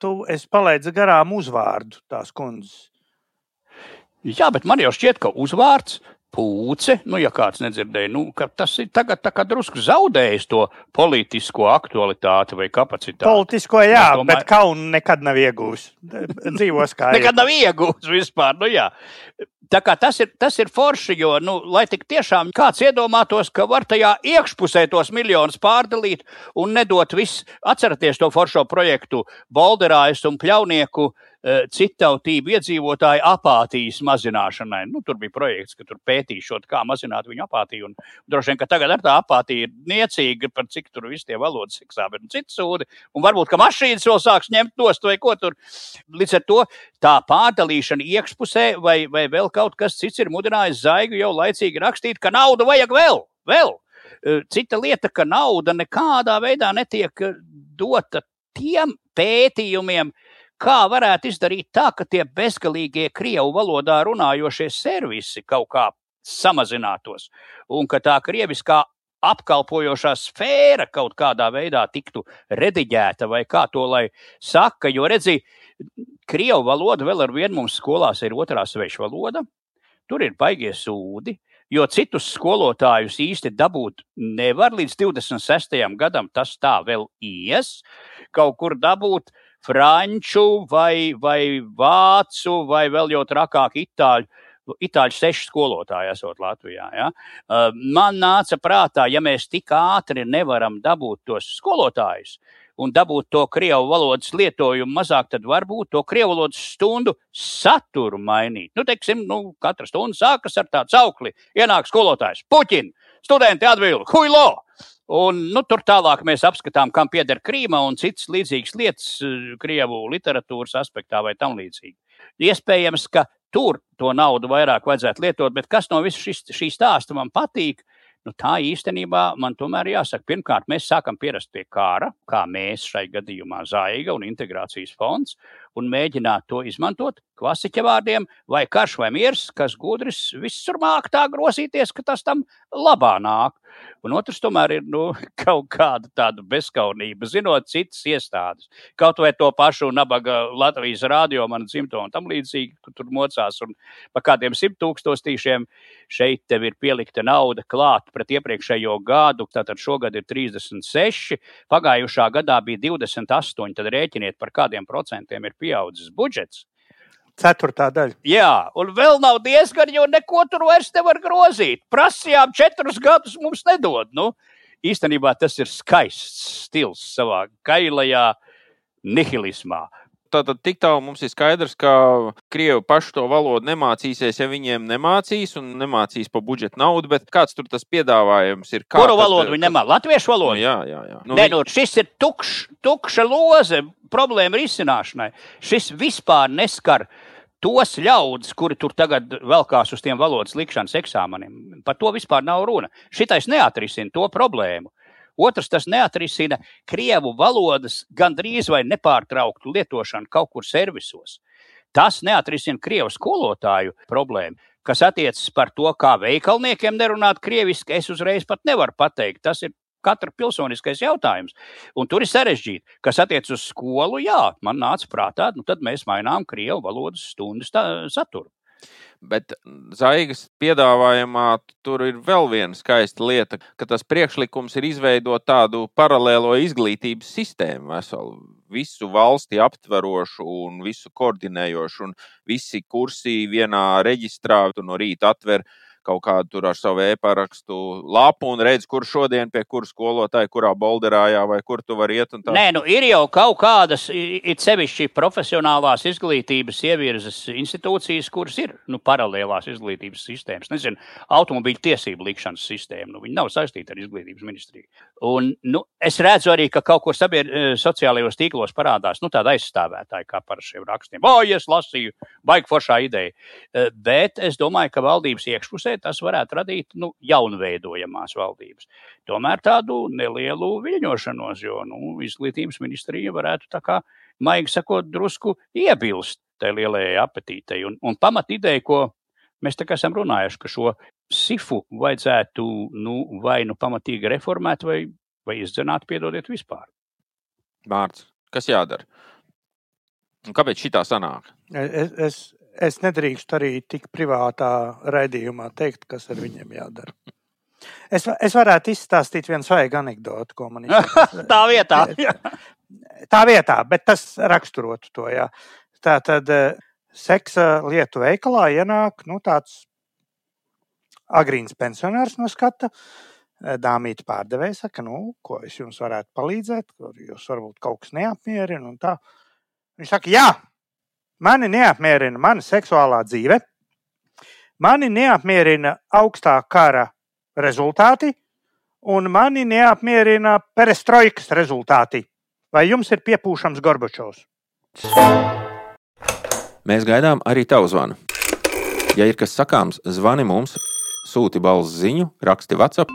tu esi palaidis garām uzvārdu tās kundzes. Jā, bet man jau šķiet, ka uzvārds pūce, nu, ja kāds nedzirdēja, nu, ka tas ir tagad tā kā drusku zaudējis to politisko aktualitāti vai kapacitāti. Politisko, jā, Es domāju- bet kaunu nekad nav iegūs. Dzīvos kā. [LAUGHS] Nekad nav iegūts vispār. Nu, jā. Tā kā tas ir, tas ir forši, jo, nu, lai tik tiešām kāds iedomātos, ka var tajā iekšpusē tos miljonus pārdalīt un nedot visu, atcerieties to foršo projektu Bolderājas un Pļaunieku eh, citautību iedzīvotāju apātijas mazināšanai. Nu, tur bija projekts, ka tur pētīšot, kā mazināt viņu apātiju. Un, droši vien, ka tagad ar tā apātija ir niecīga, par cik tur visi tie valodas eksāmeni un citu sūdi. Un varbūt, ka mašīnas vēl sāks ņemt nost vai ko tur. Līdz ar to tā pārdalīšana iekšpusē vai, vai vēl kaut kas cits ir mudinājis Zaigu jau laicīgi rakstīt, ka naudu vajag vēl. vēl. Eh, Cita lieta, ka nauda nekādā veidā netiek eh, dota tiem pētījumiem, kā varētu izdarīt tā, ka tie bezgalīgie krievu valodā runājošie servisi kaut kā samazinātos un ka tā krieviskā apkalpojošā sfēra kaut kādā veidā tiktu rediģēta vai kā to lai saka. Jo redzi, krievu valoda vēl ar vienu mums skolās ir otrā svešu valoda. Tur ir baigie sūdi, jo citus skolotājus īsti dabūt nevar līdz 26. gadam. Tas tā vēl ies. Kaut kur dabūt franču vai, vai vācu vai vēl jau trakāk itāļu. Itāļu seši skolotāji esot Latvijā. Ja? Uh, Man nāca prātā, ja mēs tik ātri nevaram dabūt tos skolotājus un dabūt to krievu valodas lietojumu mazāk, tad varbūt to krievu valodas stundu saturu mainīt. Nu, teiksim, nu, katra stunda sākas ar tādu saukli. Ienāk skolotājs, puķin, studenti atbild, huilo! Un, nu, tur tālāk mēs apskatām, kam pieder Krīma un citas līdzīgas lietas, eh, krievu literatūras aspektā vai tam līdzīgi. Iespējams, ka tur to naudu vairāk vajadzētu lietot, bet kas no visas šīs, šī stāsta man patīk, nu, tā īstenībā man tomēr jāsaka, pirmkārt, mēs sākam pierast pie kāra, kā mēs šai gadījumā Zaiga un integrācijas fonds, un mēģināt to izmantot klasiķa vārdiem, vai karš vai miers, kas gudrs visur māk tā grozīties, ka tas tam labā nāk. Un otrs, tomēr, ir nu, [LAUGHS] kaut kāda tāda bezskaunība, zinot citas iestādes. Kaut vai to pašu nabaga Latvijas rādio, man dzimto un tam līdzīgi, kur tur mocās un pa kādiem simt tūkstošiem šeit tev ir pielikta nauda klāt pret iepriekšējo gadu. Tātad šogad ir 36, pagājušā gadā bija 28. Tad rēķiniet, par kādiem procentiem ir pieaudzis budžets. Ceturtā daļa. Jā, un vēl nav diezgan, jo neko tur vairs nevar grozīt. Prasījām četrus gadus, mums nedod. Nu, īstenībā tas ir skaists stils savā kailajā nihilismā. Tātad tik tālu mums ir skaidrs, ka krievi paši to valodu nemācīsies, ja viņiem nemācīs un nemācīs pa budžeta naudu. Bet kāds tur tas piedāvājums ir? Kā Kuru tad, valodu viņi nemā? Latviešu Nu, valodu. jā, jā, jā. Nu, Nē, nu, šis ir tukšs, tukša loze problēmu risināšanai. Šis vispār neskar tos ļaudis, kuri tur tagad velkās uz tiem valodas likšanas eksāmeniem. Par to vispār nav runa. Šitais neatrisina to problēmu. Otrs, tas neatrisina krievu valodas gandrīz vai nepārtrauktu lietošanu kaut kur servisos. Tas neatrisina krievu skolotāju problēmu. Kas attiecas par to, kā veikalniekiem nerunāt krieviski, es uzreiz pat nevaru pateikt. Tas ir katra pilsoniskais jautājums. Un tur ir sarežģīti. Kas attiecas uz skolu, jā, man nāca prātā, nu tad mēs mainām krievu valodas stundas tā- saturu. Bet Zaigas piedāvājumā tur ir vēl viena skaista lieta, ka tas priekšlikums ir izveidot tādu paralēlo izglītības sistēmu, veselu, visu valsti aptverošu un visu koordinējošu, un visi kursi vienā reģistrā tu no rīta atver kaut kādu tur ar savu e-parakstu lapu un redz, kur šodien pie kura skolotāja, kurā bolderājā vai kur tu vari iet. Nē, nu ir jau kaut kādas, it sevišķi profesionālās izglītības ievirzes institūcijas, kuras ir nu, paralēlās izglītības sistēmas. Nezinu, automobīļu tiesību likšanas sistēma. Nu, viņi nav saistīti ar izglītības ministriju. Un, nu, es redzu arī, ka kaut kur sabied, eh, sociālajos tīklos parādās nu, tāda aizstāvētāja, kā par šiem rakstiem. O, es lasīju, baigi foršā ideja. Eh, Bet es domāju, ka valdības iekšpusē tas varētu radīt nu, jaunveidojamās valdības. Tomēr tādu nelielu viļņošanos, jo nu, izglītības ministrija varētu tā kā, maigi sakot, drusku iebilst tai lielajai apetītei. Un, un pamat ideja, ko mēs tā kā esam runājuši, ka šo sifu vajadzētu nu, vai nu pamatīgi reformēt, vai, vai izdzenāt, piedodiet, vispār. Mārts, kas jādara? Un kāpēc šī tā sanāk? Es, es, es nedrīkstu arī tik privātā raidījumā teikt, kas ar viņiem jādara. Es, es varētu izstāstīt vienu svaigu anekdoti, ko man [LAUGHS] izstāstīja. Tā vietā. [LAUGHS] Tā vietā, bet tas raksturotu to. Jā. Tā tad eh, seksa lietu veikalā ienāk nu, tāds agrīns pensionārs no skata. Eh, Dāmīte pārdevēja, saka, nu, ko es jums varētu palīdzēt, kur jūs varbūt kaut kas neapmierina. un tā. Viņš saka, jā, mani neapmierina mana seksuālā dzīve, mani neapmierina augstā kara rezultāti, un mani neapmierina perestroikas rezultāti. Vai jums ir piepūšams Gorbačovs? Mēs gaidām arī tavu zvanu. Ja ir kas sakāms, zvani mums, sūti balss ziņu, raksti WhatsApp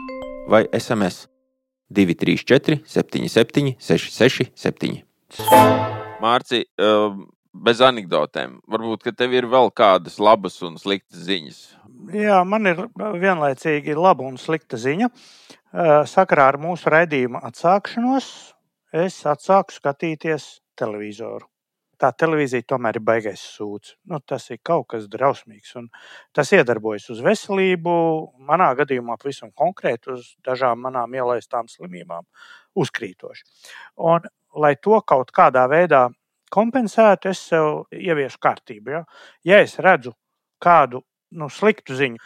vai SMS 234, 77, 667. Mārci, um, bez anekdotēm, varbūt ka tev ir vēl kādas labas un sliktas ziņas. Jā, man ir vienlaicīgi laba un slikta ziņa. Eh, Sakarā ar mūsu raidījuma atsākšanos es atsāku skatīties televizoru. Tā televīzija tomēr ir baigais sūds. Nu, tas ir kaut kas drausmīgs. Tas iedarbojas uz veselību, manā gadījumā pavisam konkrēti uz dažām manām ielaistām slimībām, uzkrītoši. Un, lai to kaut kādā veidā kompensētu, es sev ieviešu kārtību. Ja, ja es redzu kādu nu, sliktu ziņu,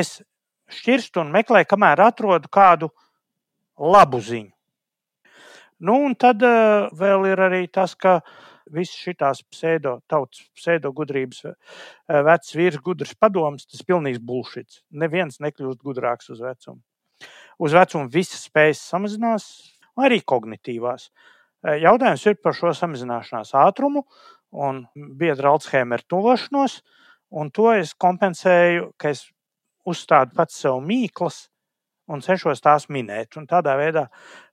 es šķirstu un meklēju, kamēr atrodu kādu labu ziņu. Nu, un tad uh, vēl ir arī tas, ka visas šīs pseido, tautas pseido gudrības, uh, vecs vīrs, gudrs padoms, tas pilnīgs bullshit. Neviens nekļūst gudrāks uz vecumu. Uz vecumu visas spējas samazinās, arī kognitīvās. Uh, jautājums ir par šo samazināšanās ātrumu un biedra Alzheimer tuvošanos, un to es kompensēju, ka es uzstādu pats sev mīklas un cenšos tās minēt. Un tādā veidā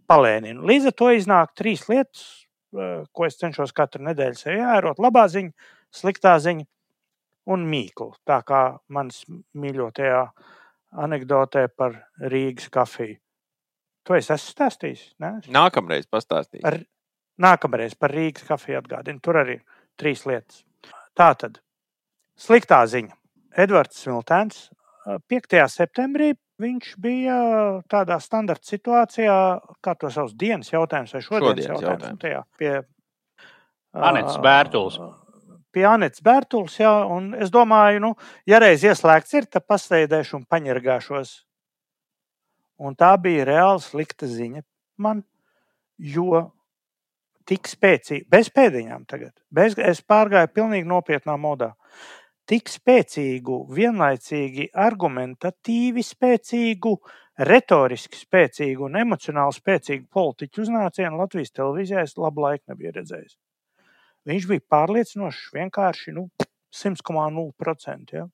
palēninu. Līdz ar to iznāk trīs lietas, eh, ko es cenšos katru nedēļu sev ievērot. Labā ziņa, sliktā ziņa un mīklu. Tā kā manas mīļotajā anekdotē par Rīgas kafiju. To es esmu stāstījis. Ne? Nākamreiz pastāstīs. Nākamreiz par Rīgas kafiju atgādinu. Tur arī trīs lietas. Tā tad sliktā ziņa. Edvards Smiltēns 5. septembrī viņš bija tādā standarta situācijā, kā to sauc dienas jautājums vai šodienas, Šodienas jautājums. jautājums. Nu, tajā pie Anetes Bērtuls. Pie Anetes Bērtuls, jā, un es domāju, nu, ja reiz ieslēgts ir, tad pasteidēšu un paņirgāšos. Un tā bija reāli slikta ziņa man, jo tik spēcīgi, bez pēdiņām tagad, bez, es pārgāju pilnīgi nopietnā modā. Tik spēcīgu, vienlaicīgi argumentatīvi spēcīgu, retoriski spēcīgu un emocionāli spēcīgu politiķu uznācienu Latvijas televīzijā es labu laiku nebiju redzējis. Viņš bija pārliecinošs, vienkārši nu, 100,0%. Ja?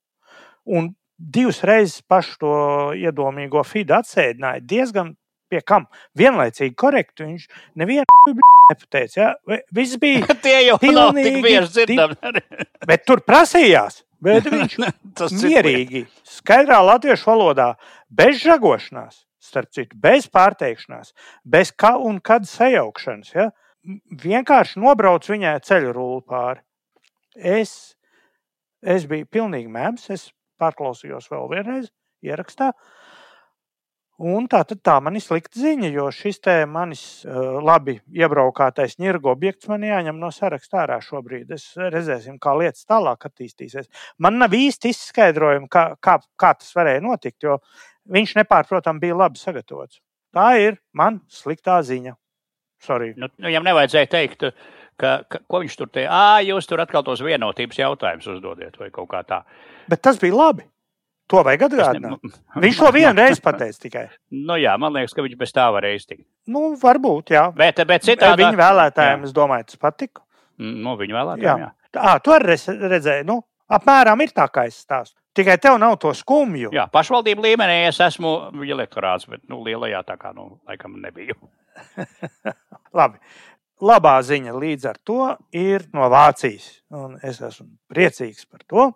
Un divas reizes pašu to iedomīgo feedu atsēdināja diezgan pie kam. Vienlaicīgi korekti. Viņš nevienu [LAUGHS] nepateica. Ja? Viss bija, [LAUGHS] Tie jau nav tik bieži dzirdami. [LAUGHS] bet tur prasījās. Bet viņš mierīgi, skaidrā latviešu valodā, bez žagošanās, starp citu, bez pārteikšanās, bez kā un kad sajaukšanas. Ja? Vienkārši nobrauc viņai ceļu rulli pāri. Es, es biju pilnīgi mēms, es pārklausījos vēl vienreiz ierakstā. Un tā, tad tā man ir slikta ziņa, jo šis te manis uh, labi iebraukātais ņirgo objekts man jāņem no saraksta ārā šobrīd. Es redzēsim, kā lietas tālāk attīstīsies. Man nav īsti izskaidrojumi, kā, kā, kā tas varēja notikt, jo viņš nepārprotami bija labi sagatavots. Tā ir man sliktā ziņa. Sorry. Nu, nu, viņam nevajadzēja teikt, ka, ka, ko viņš tur teica. Ah, jūs tur atkal tos vienotības jautājumus uzdodiet, vai kaut kā tā. Bet tas bija labi. To vajag atgādināt. Viņš to [LAUGHS] vienu reizi pateica tikai. Nu, jā, man liekas, ka viņš bez tā varēja iztikt. Nu, varbūt, jā. Bet, bet citādi Viņa vēlētājiem, es domāju, tas patika. Nu, viņa Jā, vēlētājiem. Jā. tā, tu arī redzēji, nu, apmēram ir tā, kā es stāstu. Tikai tev nav to skumju. jā, pašvaldību līmenī es esmu elektorāts, bet nu, lielajā tā kā nu, laikam nebiju. [LAUGHS] Labi. Labā ziņa līdz ar to ir no Vācijas. Un es esmu priecīgs par to.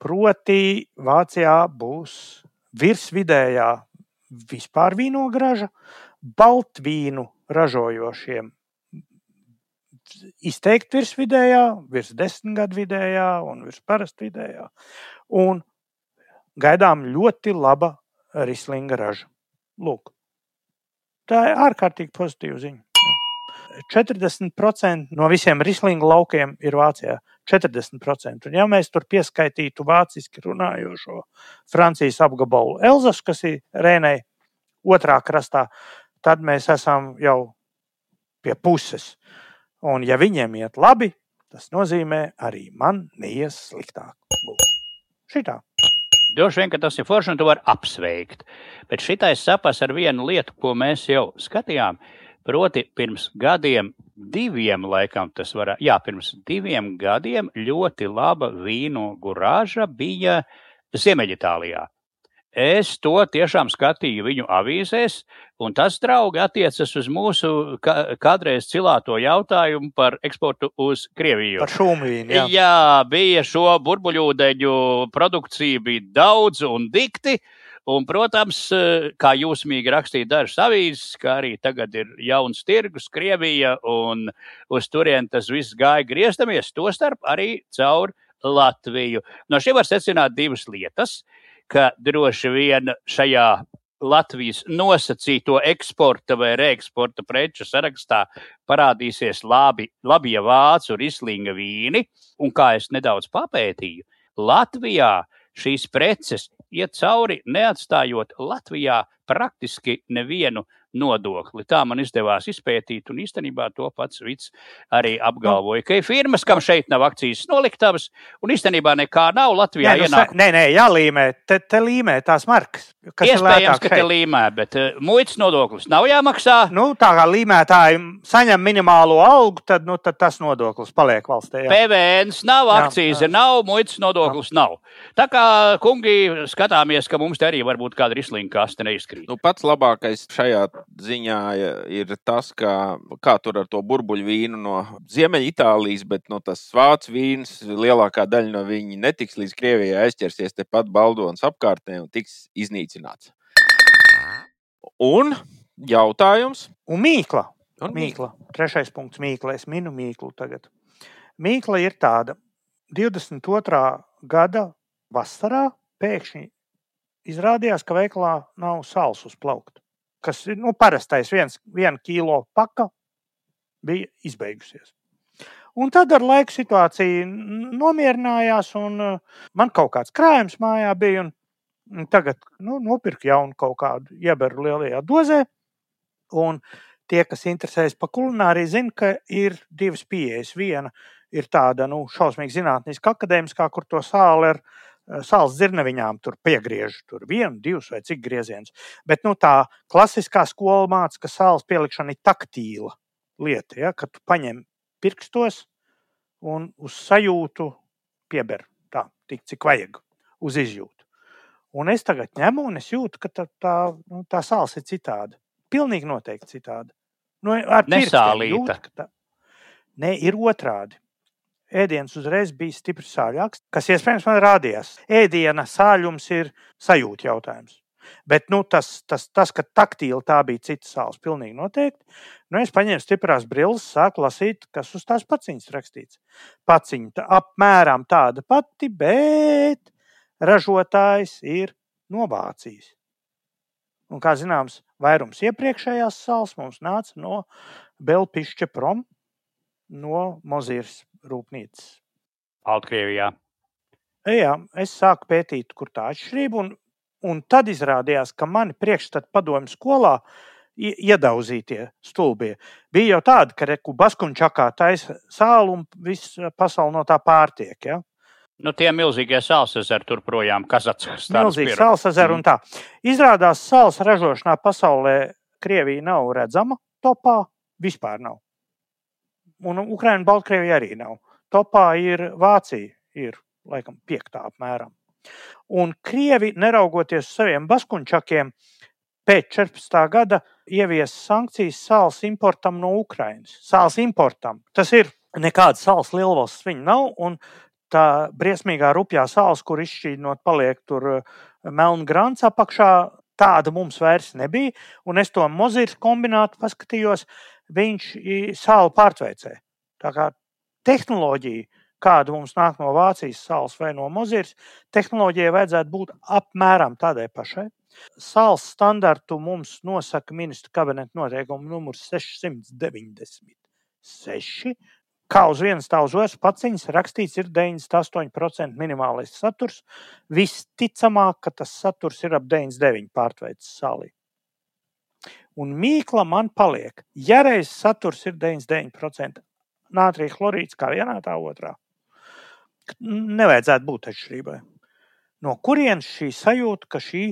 Proti, Vācijā būs virsvidējā vispār vīnograža, baltvīnu ražojošiem izteikti virs vidējā, virs desmit gadu vidējā un virs parasta vidējā. Un gaidām ļoti laba rislinga raža. Lūk, tā ir ārkārtīgi pozitīva ziņa. 40% no visiem rislinga laukiem ir Vācijā. 40%. Un ja mēs tur pieskaitītu vāciski runājošo Francijas apgabalu Elzasu, kas ir Rēnei otrā krastā, tad mēs esam jau pie puses. Un ja viņiem iet labi, tas nozīmē arī man neies sliktāk. Šitā. Droši vien, ka tas ir forši un to var apsveikt. Bet šitais sapas ar vienu lietu, ko mēs jau skatījām. Proti, pirms gadiem, diviem laikam tas var, jā, pirms diviem gadiem ļoti laba vīnu gurāža bija Ziemeļitālijā. Es to tiešām skatīju viņu avīzēs, un tas, draugi, attiecas uz mūsu kādreiz cilāto jautājumu par eksportu uz Krieviju. Par šūmvīnu. Jā. jā, bija šo burbuļūdeņu produkcija, bija daudz un dikti. Un, protams, kā jūs mīgi rakstījāt dažas avīzes, kā arī tagad ir jauns tirgus, Krievija, un uz turieni tas viss gāja griezdamies, tostarp arī caur Latviju. No šiem var secināt divas lietas. Ka droši vien šajā Latvijas nosacīto eksporta vai reeksporta preču sarakstā parādīsies labi, labie vācu rislinga vīni, un kā es nedaudz papētīju, Latvijā šīs preces iet cauri, neatstājot Latvijā praktiski nevienu nodokli. Tā man izdevās izpētīt, un īstenībā to pats Vits arī apgalvoja, ka ir firmas, kam šeit nav akcijas noliktavas, un īstenībā nekā nav Latvijā nē, nu, ienāk. Nē, nē, jālīmē, te, te līmē tās markas. Iespējams, ka te līmē, bet uh, muitas nodoklis nav jāmaksā. Nu, tā kā līmētāji saņem minimālo algu, tad, nu, tad tas nodoklis paliek valstī. Jā. PVN nav, akcijas jā, jā. nav, muitas nodoklis jā. nav. Tā kā kungi skatāmies, ka mums te arī varbūt kāda rislinga kaste neizkrīt. Nu, pats labākais šajā ziņā ir tas, ka, kā tur ar to burbuļu vīnu no Ziemeļitālijas, bet no tas vācu vīns, lielākā daļa no viņa netiks līdz Krievijai aizķersies tepat Baldonas apkārtnē un tiks iznīcināts. Un jautājums? Un mīkla. Un mīkla. Trešais punkts mīkla. Es minu mīklu tagad. Mīkla ir tāda. 22. gada vasarā pēkšņi izrādījās, ka veikalā nav sāls uzplaukt kas ir nu, parastais viens, viena kilo paka, bija izbeigusies. Un tad ar laiku situācija nomierinājās, un uh, man kaut kāds krājums mājā bija. Tagad nu, nopirku jaunu kaut kādu ieberu lielajā dozē. Un tie, kas interesējas par kulināriju, zina, ka ir divas pieejas. Viena ir tāda nu, šausmīgi zinātniska, akadēmiskā, kur to sāli ir sāls zirneviņām tur piegriež tur vienu, divus vai cik griezienus. Bet nu, tā klasiskā skola māca, ka sāls pielikšana ir taktīla lieta, ja, kad tu paņem pirkstos un uz sajūtu pieber tā, tik cik vajag, uz izjūtu. Un es tagad ņemu un es jūtu, ka tā, tā, nu, tā sāls ir citāda. Pilnīgi noteikti citāda. Nu, ar Nesālīta. Jūt, tā, ne, ir otrādi ēdiens uzreiz bija stipri sāļāks, kas iespējams man rādījās. Ēdiena sāļums ir sajūta jautājums. Bet nu, tas, tas, tas, ka taktīli tā bija cita sāls, pilnīgi noteikti. Nu, es paņēmu stiprās brilles, sāku lasīt, kas uz tās paciņas rakstīts. Paciņa apmēram tāda pati, bet ražotājs ir no Vācijas. Un, kā zināms, vairums iepriekšējās sāls mums nāca no Belpišķa prom, no Mozīras rūpnīcas. Baltkrievijā. Jā, es sāku pētīt, kur tā atšķirība, un, un tad izrādījās, ka mani priekšstati padomju skolā iedauzītie stulbie bija jau tādi, ka reku baskunčakā taisa sālu un viss pasauli no tā pārtiek. Ja? Nu, tie milzīgie sālsezeri tur projām, Kazahstānas. Milzīgi sālsezeri un tā. Izrādās, sāls ražošanā pasaulē Krievija nav redzama topā, vispār nav un Ukraina un Baltkrievija arī nav. Topā ir Vācija, ir laikam piektā apmēram. Un Krievi, neraugoties uz saviem baskunčakiem, pēc 14. gada ievies sankcijas sāls importam no Ukrainas. Sāls importam. Tas ir nekāds sāls lielvalsts viņa nav. Un tā briesmīgā rupjā sāls, kur izšķīdinot, paliek tur eh, melna grants apakšā, tāda mums vairs nebija. Un es to mozīru kombinātu paskatījos viņš sāli pārtveicē. Tā kā tehnoloģija, kāda mums nāk no Vācijas salas vai no Mozīras, tehnoloģijai vajadzētu būt apmēram tādai pašai. Sāls standartu mums nosaka ministra kabineta noteikuma numurs 696. Kā uz vienas tā uz otras paciņas rakstīts, ir 98% minimālais saturs. Visticamāk, ka tas saturs ir ap 99% pārtveicis sālī. Un mīkla man paliek. Ja reizes saturs ir 99%, nātrija chlorīds kā vienā, tā otrā. Nevajadzētu būt atšķirībai. No kurienes šī sajūta, ka šī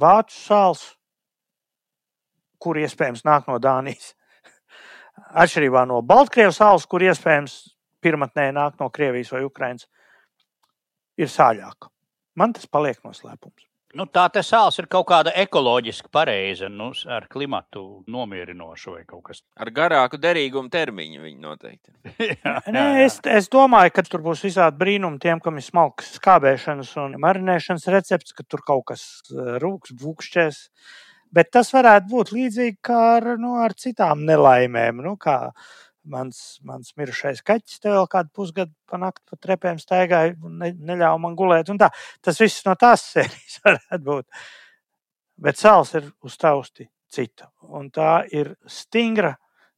vācu sāls, kur iespējams nāk no Dānijas, [LAUGHS] atšķirībā no Baltkrievijas sāls, kur iespējams pirmotnē nāk no Krievijas vai Ukrainas, ir sāļāka. Man tas paliek noslēpums. Nu, tā te sāls ir kaut kāda ekoloģiski pareiza, nu, ar klimatu nomierinoša vai kaut kas Ar garāku derīgumu termiņu viņi noteikti. [LAUGHS] tāds. Nē, es, es domāju, ka tur būs visādi brīnumi tiem, kam ir smalks skābēšanas un marinēšanas recepts, ka tur kaut kas eh, rūks, būkšķēs. Bet tas varētu būt līdzīgi kā ar, nu, ar citām nelaimēm. Nu, kā mans, mans mirušais kaķis te vēl kādu pusgadu pa nakti pa trepēm staigāja un ne, neļāva man gulēt. un Tā. Tas viss no tās sērijas [LAUGHS] varētu būt. Bet sāls ir uz tausti cita. Un tā ir stingra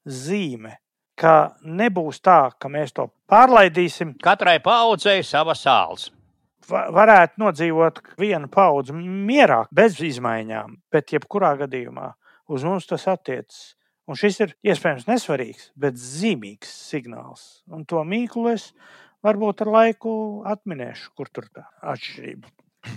zīme, ka nebūs tā, ka mēs to pārlaidīsim. Katrai paudzei sava sāls. Va- Varētu nodzīvot vienu paudzi mierā, bez izmaiņām, bet jebkurā gadījumā uz mums tas attiecas. Un šis ir iespējams nesvarīgs, bet zīmīgs signāls. Un to mīklu es varbūt ar laiku atminēšu, kur tur tā atšķirība. [CLEARS THROAT]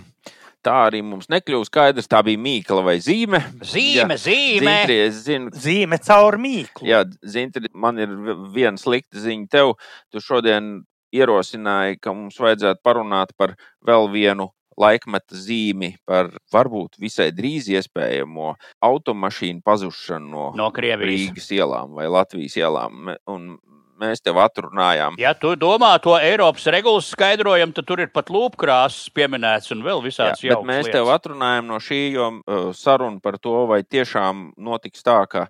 Tā arī mums nekļūst skaidrs, tā bija mīkla vai zīme. Zīme, zīme. Zintri, es zinu, Zīme caur mīklu. Jā, Zintri, man ir vi- viena slikta ziņa tev. Tu šodien ierosināji, ka mums vajadzētu parunāt par vēl vienu laikmeta zīmi, par varbūt visai drīz iespējamo automašīnu pazušanu no, No Krievijas. Rīgas ielām vai Latvijas ielām. Un mēs tev atrunājām. Ja tu domā to Eiropas regulas skaidrojumu, tad tur ir pat lūpkrāsas pieminēts un vēl bet jaukas mēs lietas. tev atrunājam no šī, jo uh, saruna par to, vai tiešām notiks tā, ka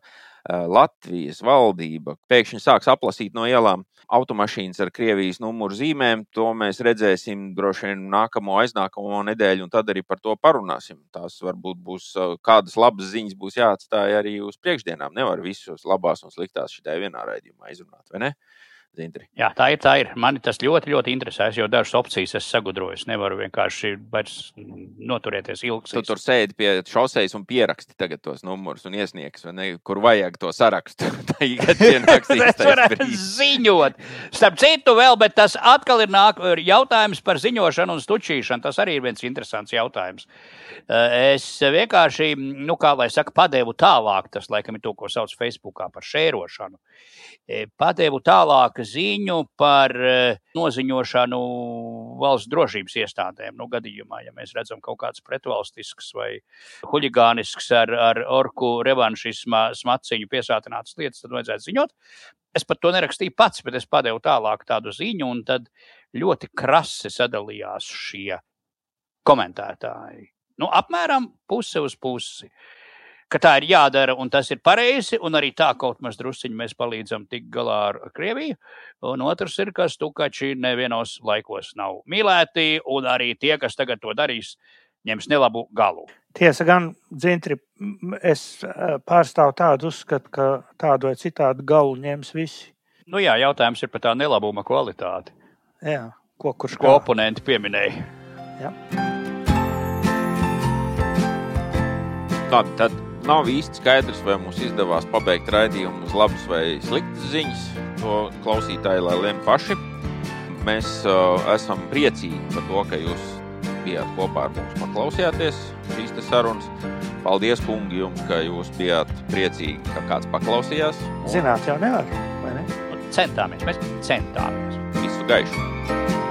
Latvijas valdība pēkšņi sāks aplasīt no ielām automašīnas ar Krievijas numuru zīmēm. To mēs redzēsim droši vien nākamo, aiznākamo nedēļu, un tad arī par to parunāsim. Tās varbūt būs uh, kādas labas ziņas, būs jāatstāj arī uz priekšdienām. Nevar visus labās un sliktās šajā vienā raidījumā izrunāt, vai ne? Zintri. Jā, tā ir. Tā ir. Mani tas ļoti, ļoti interesē. Es jau dažas opcijas esmu sagudrojis. Nevaru vienkārši noturēties ilgi. Tu tur sēdi pie šoseis un pieraksti tagad tos numurus un iesniegs, ne, kur vajag to sarakstu. [LAUGHS] Tā ir [LAUGHS] Es brīdis. ziņot. Starp citu, vēl, bet tas atkal ir nāk, jautājums par ziņošanu un stučīšanu. Tas arī ir viens interesants jautājums. Eh, Es vienkārši, nu, kā lai saka, padevu tālāk, tas laikam ir to, ko sauc Facebookā par šērošanu. Eh, Padevu tālāk ziņu par eh, noziņošanu valsts drošības iestādēm. Nu, gadījumā, ja mēs redzam kaut kāds pretvalstisks vai huligānisks ar, ar orku revanšisma smaciņu piesātinātas lietas, tad vajadzētu ziņot. Es pat to nerakstīju pats, bet es padevu tālāk tādu ziņu, un tad ļoti krasi sadalījās šie komentētāji. Nu, apmēram puse uz pusi. Ka tā ir jādara, un tas ir pareizi, un arī tā kaut maz drusciņi mēs palīdzam tikt galā ar Krieviju. Un otrs ir, ka stukači nevienos laikos nav mīlēti, un arī tie, kas tagad to darīs, ņems nelabu galu. Tiesa gan, dzintri, es pārstāvu tādu uzskatu, ka tādu vai citādu galu ņems visi. Nu jā, jautājums ir par tā nelabuma kvalitāti, Jā, ko kurš ko oponenti pieminēja. Labi, tad nav īsti skaidrs, vai mums izdevās pabeigt raidījumu uz labas vai sliktas ziņas. To klausītāji lai lem paši. Mēs uh, esam priecīgi par to, ka jūs bijāt kopā ar mums, paklausījāties šīs sarunas. Paldies, kungi, jums, ka jūs bijāt priecīgi, ka kāds paklausījās. Un Zināt, jau nevar. vai ne? Centāmies, mēs centāmies. Visu gaišu!